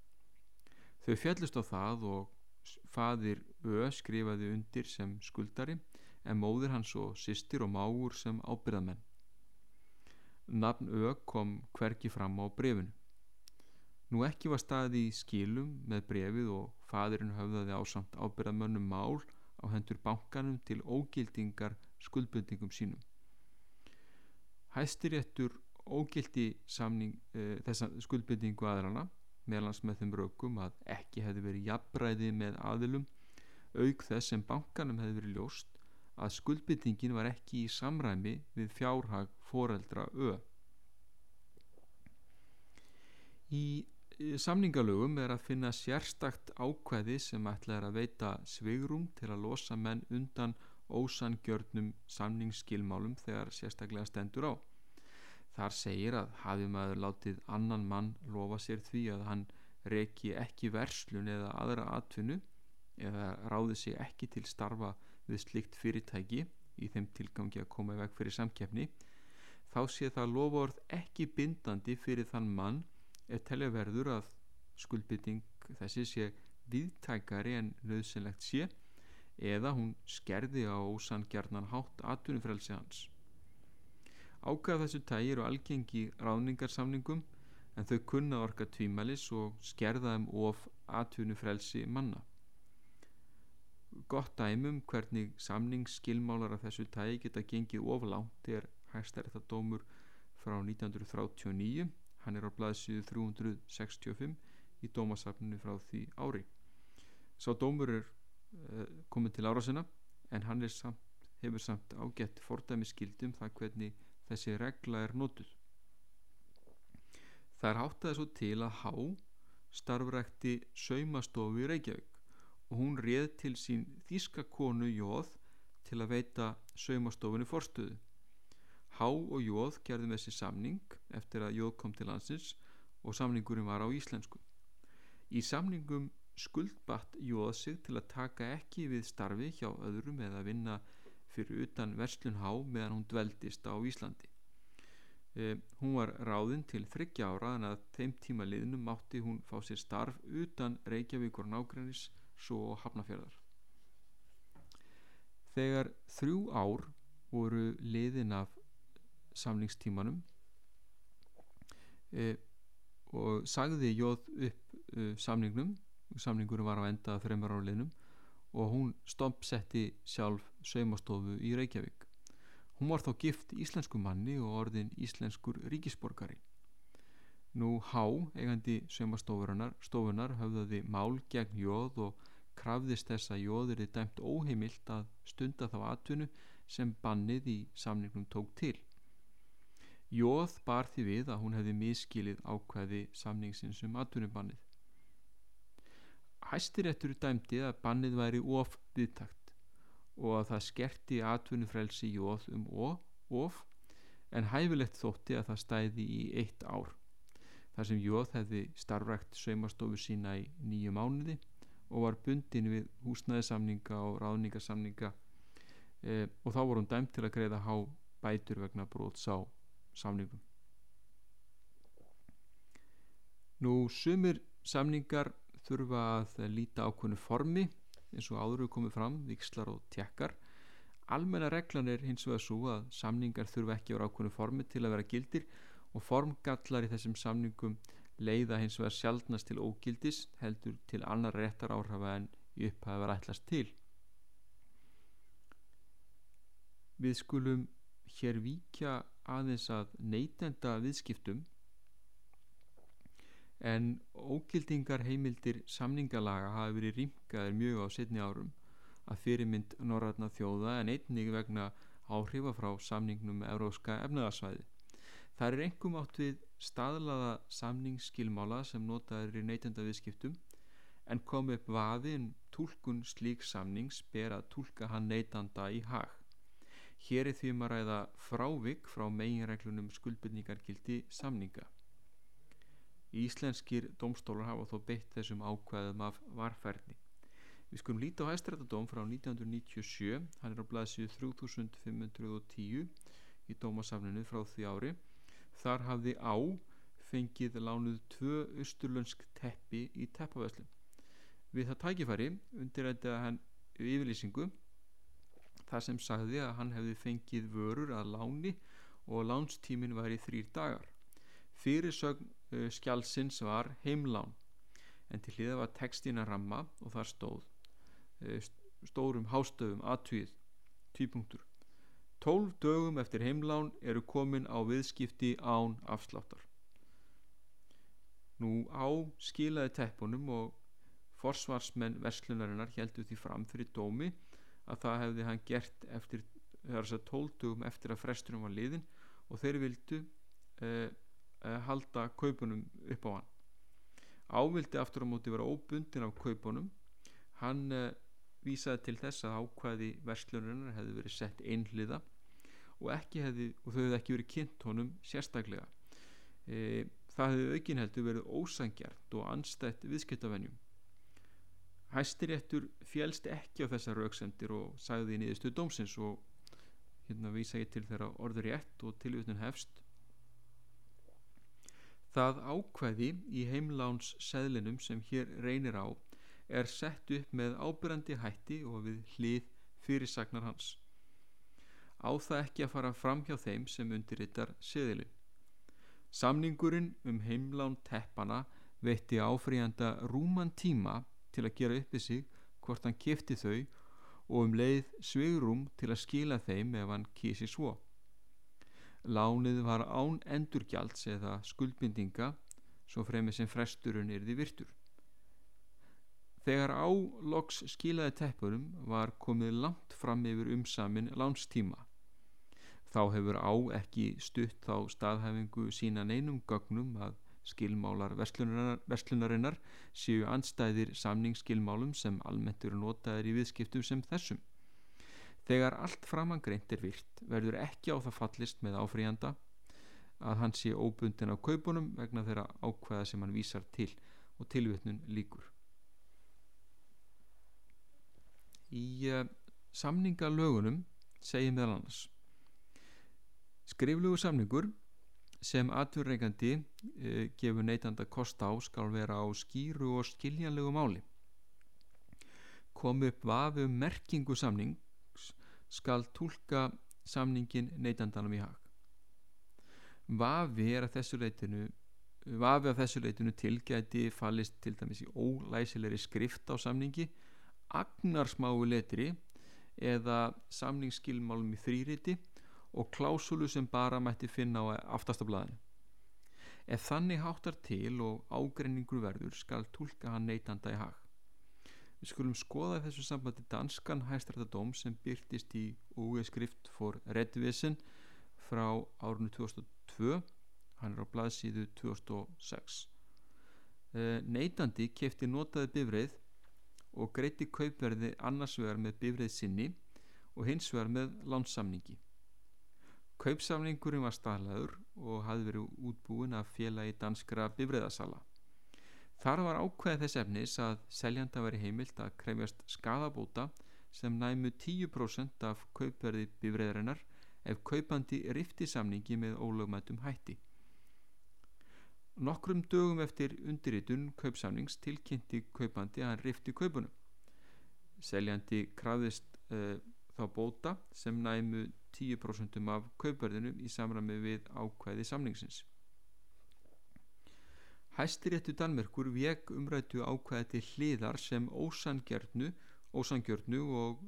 S1: Þau fjallust á það og fadir Ö skrifaði undir sem skuldari en móðir hans og sýstir og máur sem ábyrðamenn. Nafn Ö kom hverki fram á brefinu. Nú ekki var staði í skilum með brefið og fadirinn höfðaði ásamt ábyrðamönnum mál á hendur bankanum til ógildingar skuldbundingum sínum. Hæstiréttur ógildi samning uh, þessa skuldbundingu aðrana meðlans með þeim rökum að ekki hefði verið jafnræði með aðilum auk þess sem bankanum hefði verið ljóst að skuldbyttingin var ekki í samræmi við fjárhag foreldra ö. Í samningalögum er að finna sérstakt ákveði sem ætla er að veita svigrum til að losa menn undan ósangjörnum samningsskilmálum þegar sérstaklega stendur á. Þar segir að hafi maður látið annan mann lofa sér því að hann reki ekki verslun eða aðra atvinnu eða ráði sig ekki til starfa við slikt fyrirtæki í þeim tilgangi að koma í veg fyrir samkeppni þá sé það lofórð ekki bindandi fyrir þann mann ef telja verður að skuldbytting þessi sé viðtækari en nöðsynlegt sé eða hún skerði á ósangjarnan hátt atvinnufrelsi hans. Ákvæða þessu tægi eru algengi ráningarsamningum en þau kunna orka tvímælis og skerða um of atvinnufrelsi manna gott dæmum hvernig samningsskilmálar af þessu tægi geta gengið oflánt er hægstæriðadómur frá 1939 hann er á blaðsíðu 365 í dómasafninu frá því ári sá dómur er uh, komin til ára sinna en hann samt, hefur samt ágætt fordæmi skildum það hvernig þessi regla er nótuð það er háttaði svo til að há starfrækti saumastofu í Reykjavík og hún réð til sín þíska konu Jóð til að veita saumastofunni forstuðu. Há og Jóð gerði með sér samning eftir að Jóð kom til landsins og samningurinn var á íslensku. Í samningum skuldbatt Jóð sig til að taka ekki við starfi hjá öðrum eða vinna fyrir utan verslun Há meðan hún dveldist á Íslandi. Eh, hún var ráðinn til þryggja ára en að þeim tíma liðnum mátti hún fá sér starf utan Reykjavíkur nágrænis svo hafnafjörðar þegar þrjú ár voru liðin af samningstímanum. E, og sagði Jóð upp e, samningnum samningurum var á enda þreymar áliðnum og hún stompsetti sjálf saumastofu í Reykjavík. Hún var þá gift íslensku manni og orðin íslenskur ríkisborgari. Nú Há, eigandi saumastofunar, höfðaði mál gegn Jóð og krafðist þess að Jóður er dæmt óheimilt að stunda þá atvinnu sem bannið í samningnum tók til. Jóð bar því við að hún hefði miskilið ákveði samningsins um atvinnubannið. Hæstiréttur dæmdi að bannið væri of viðtakt og að það skerti atvinnufrelsi Jóð um of en hæfilegt þótti að það stæði í eitt ár. Þar sem Jóð hefði starfrækt saumastofu sína í nýju mánuði og var bundin við húsnæðisamninga og ráðningarsamninga e, og þá voru hún dæmt til að greiða há bætur vegna bróts á samningum. Nú sumir samningar þurfa að líta ákveðnu formi eins og áður við komum fram, vikslar og tjekkar almenna reglan er hins vegar svo að samningar þurfa ekki á ákveðnu formi til að vera gildir og formgallar í þessum samningum leiða hins vegar sjálfnast til ógildis heldur til annar réttar áhrafa en í upphæði var ætlast til. Við skulum hér víkja aðeins að neytenda viðskiptum en ógildingar heimildir samningalaga hafi verið rýmkaðir mjög á setni árum að fyrirmynd norrætna þjóða en einnig vegna áhrifa frá samningnum Európska efnaðarsvæði. Það er engum átt við staðlaða samningsskilmála sem notaður í neytendaviðskiptum en kom upp vaðin um tólkun slík samnings ber að tólka hann neytanda í hag. Hér er því um ræða frávik frá meginreglunum skuldbyrningargildi samninga. Íslenskir domstólar hafa þó beitt þessum ákvæðum af varferðni. Við skulum líta á hæstrættadóm frá 1997, hann er á blaðsíðu 3510 í dómasafninu frá því ári Þar hafði á fengið lánuð tvö austurlönsk teppi í teppaveslun. við það tækifæri undirrætti að hann yfirlýsingu þar sem sagði að hann hefði fengið vörur að láni og lánstímin var í þrýr dagar. Fyrirsögn uh, skjálsins var heimlán. En til hliða var textin að ramma og þar stóð uh, stórum hástöfum aðtvíð tvípunktur. 12 dögum eftir heimlán eru komin á viðskipti án afsláttar. Nú á skilaði teppunum og forsvarsmenn verslunarinnar heldur því fram fyrir dómi að það hefði hann gert eftir þessar 12 dögum eftir að fresturum var liðin og þeir vildu eh, eh, halda kaupunum upp á hann. Ávildi aftur á móti vera óbundin af kaupunum. Hann eh, vísaði til þess að ákvæði verslunarinnar hefði verið sett einhliða og, hefði, og þau hefði ekki verið kynnt honum sérstaklega. E, það hefði aukin heldur verið ósangjart og anstætt viðskiptavennjum hæstiréttur fjælst ekki á þessar rauksendir og sagði í niðurstu dómsins og hérna vísa ég til þeirra orður rétt og tilvitnun hefst það ákvæði í heimláns seðlinum sem hér reynir á er sett upp með ábyrrandi hætti og við hlið fyrirsagnar hans. Á það ekki að fara fram hjá þeim sem undirrittar seðilin. Samningurinn um heimlán teppana veitti áfríjanda rúman tíma til að gera uppi sig hvort hann kefti þau og um leið svegrum til að skila þeim ef hann kísi svo. Lánið var án endurgjalds eða skuldbindinga svo fremið sem fresturinn er því virtur. Þegar áloks skilaði teppurum var komið langt fram yfir umsamin lánstíma. Þá hefur á ekki stutt á staðhæfingu sína neinum gögnum að skilmálar verslunarinnar séu anstæðir samningsskilmálum sem almennt eru notaðir í viðskiptum sem þessum. Þegar allt framangreint er virt verður ekki á það fallist með áfríjanda að hann sé óbundin á kaupunum vegna þeirra ákveða sem hann vísar til og tilvitnun líkur. Í uh, samningalögunum segir meðal annars Skriflugu samningur sem atverðreikandi uh, eh, gefur neytanda kost á skal vera á skýru og skiljanlegu máli. Komu upp vafi um merkingu samnings skal tólka samningin neytandanum í hag. Vafi er að þessu leitinu vafi af þessu leitinu tilgæti fallist til dæmis í ólæsilegri skrift á samningi agnarsmáu letri eða samningsskilmálum í þrýriti og klásulu sem bara mætti finna á aftastablaðinu. Ef þannig háttar til og ágreiningur verður skal tólka hann neytanda í hag. Við skulum skoða þessu sambandi danskan hæstrættadóm sem byrtist í úi skrift for Redvisen frá árunni 2002, hann er á blaðsíðu 2006. Eh, neytandi kefti notaði bifreið og greiti kaupverði annars vegar með bifrið sinni og hins vegar með lánsamningi. Kaupsamningurinn var staðlaður og hafði verið útbúin að fjela í danskra bifriðasala. Þar var ákveð þess efnis að seljanda veri heimilt að krefjast skadabóta sem næmu 10% af kaupverði bifriðarinnar ef kaupandi rifti samningi með ólögmættum hætti. Nokkrum dögum eftir undirritun kaupsamnings tilkynnti kaupandi að hann rifti kaupunum. Seljandi krafðist uh, þá bóta sem næmu 10% af kaupverðinum í samræmi við ákvæði samningsins. Hæstiréttu Danmerkur vek umrættu ákvæði til hliðar sem ósangjörnu, og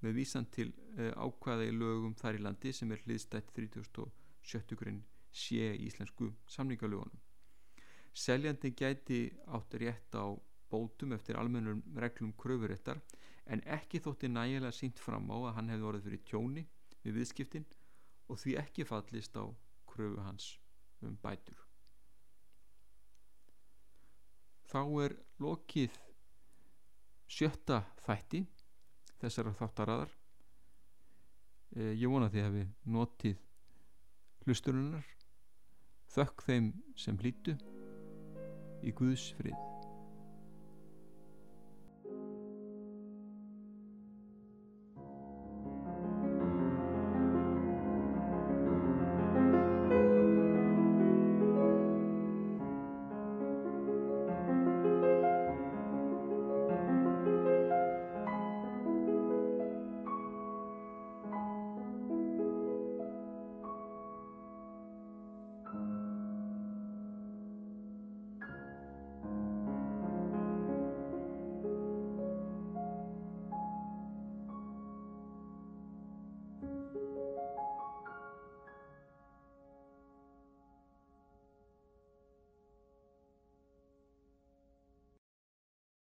S1: með vísan til uh, ákvæði í lögum þar í landi sem er hliðstætt 37. grunn sé í íslensku samningalögunum. Seljandi gæti átt rétt á bótum eftir almennum reglum kröfuréttar en ekki þótti nægilega sínt fram á að hann hefði orðið fyrir tjóni við viðskiptin og því ekki fallist á kröfu hans um bætur. Þá er lokið sjötta þætti þessara þáttaraðar. Eh, ég vona því að við notið hlusturinnar þökk þeim sem hlýtu í Guðs frið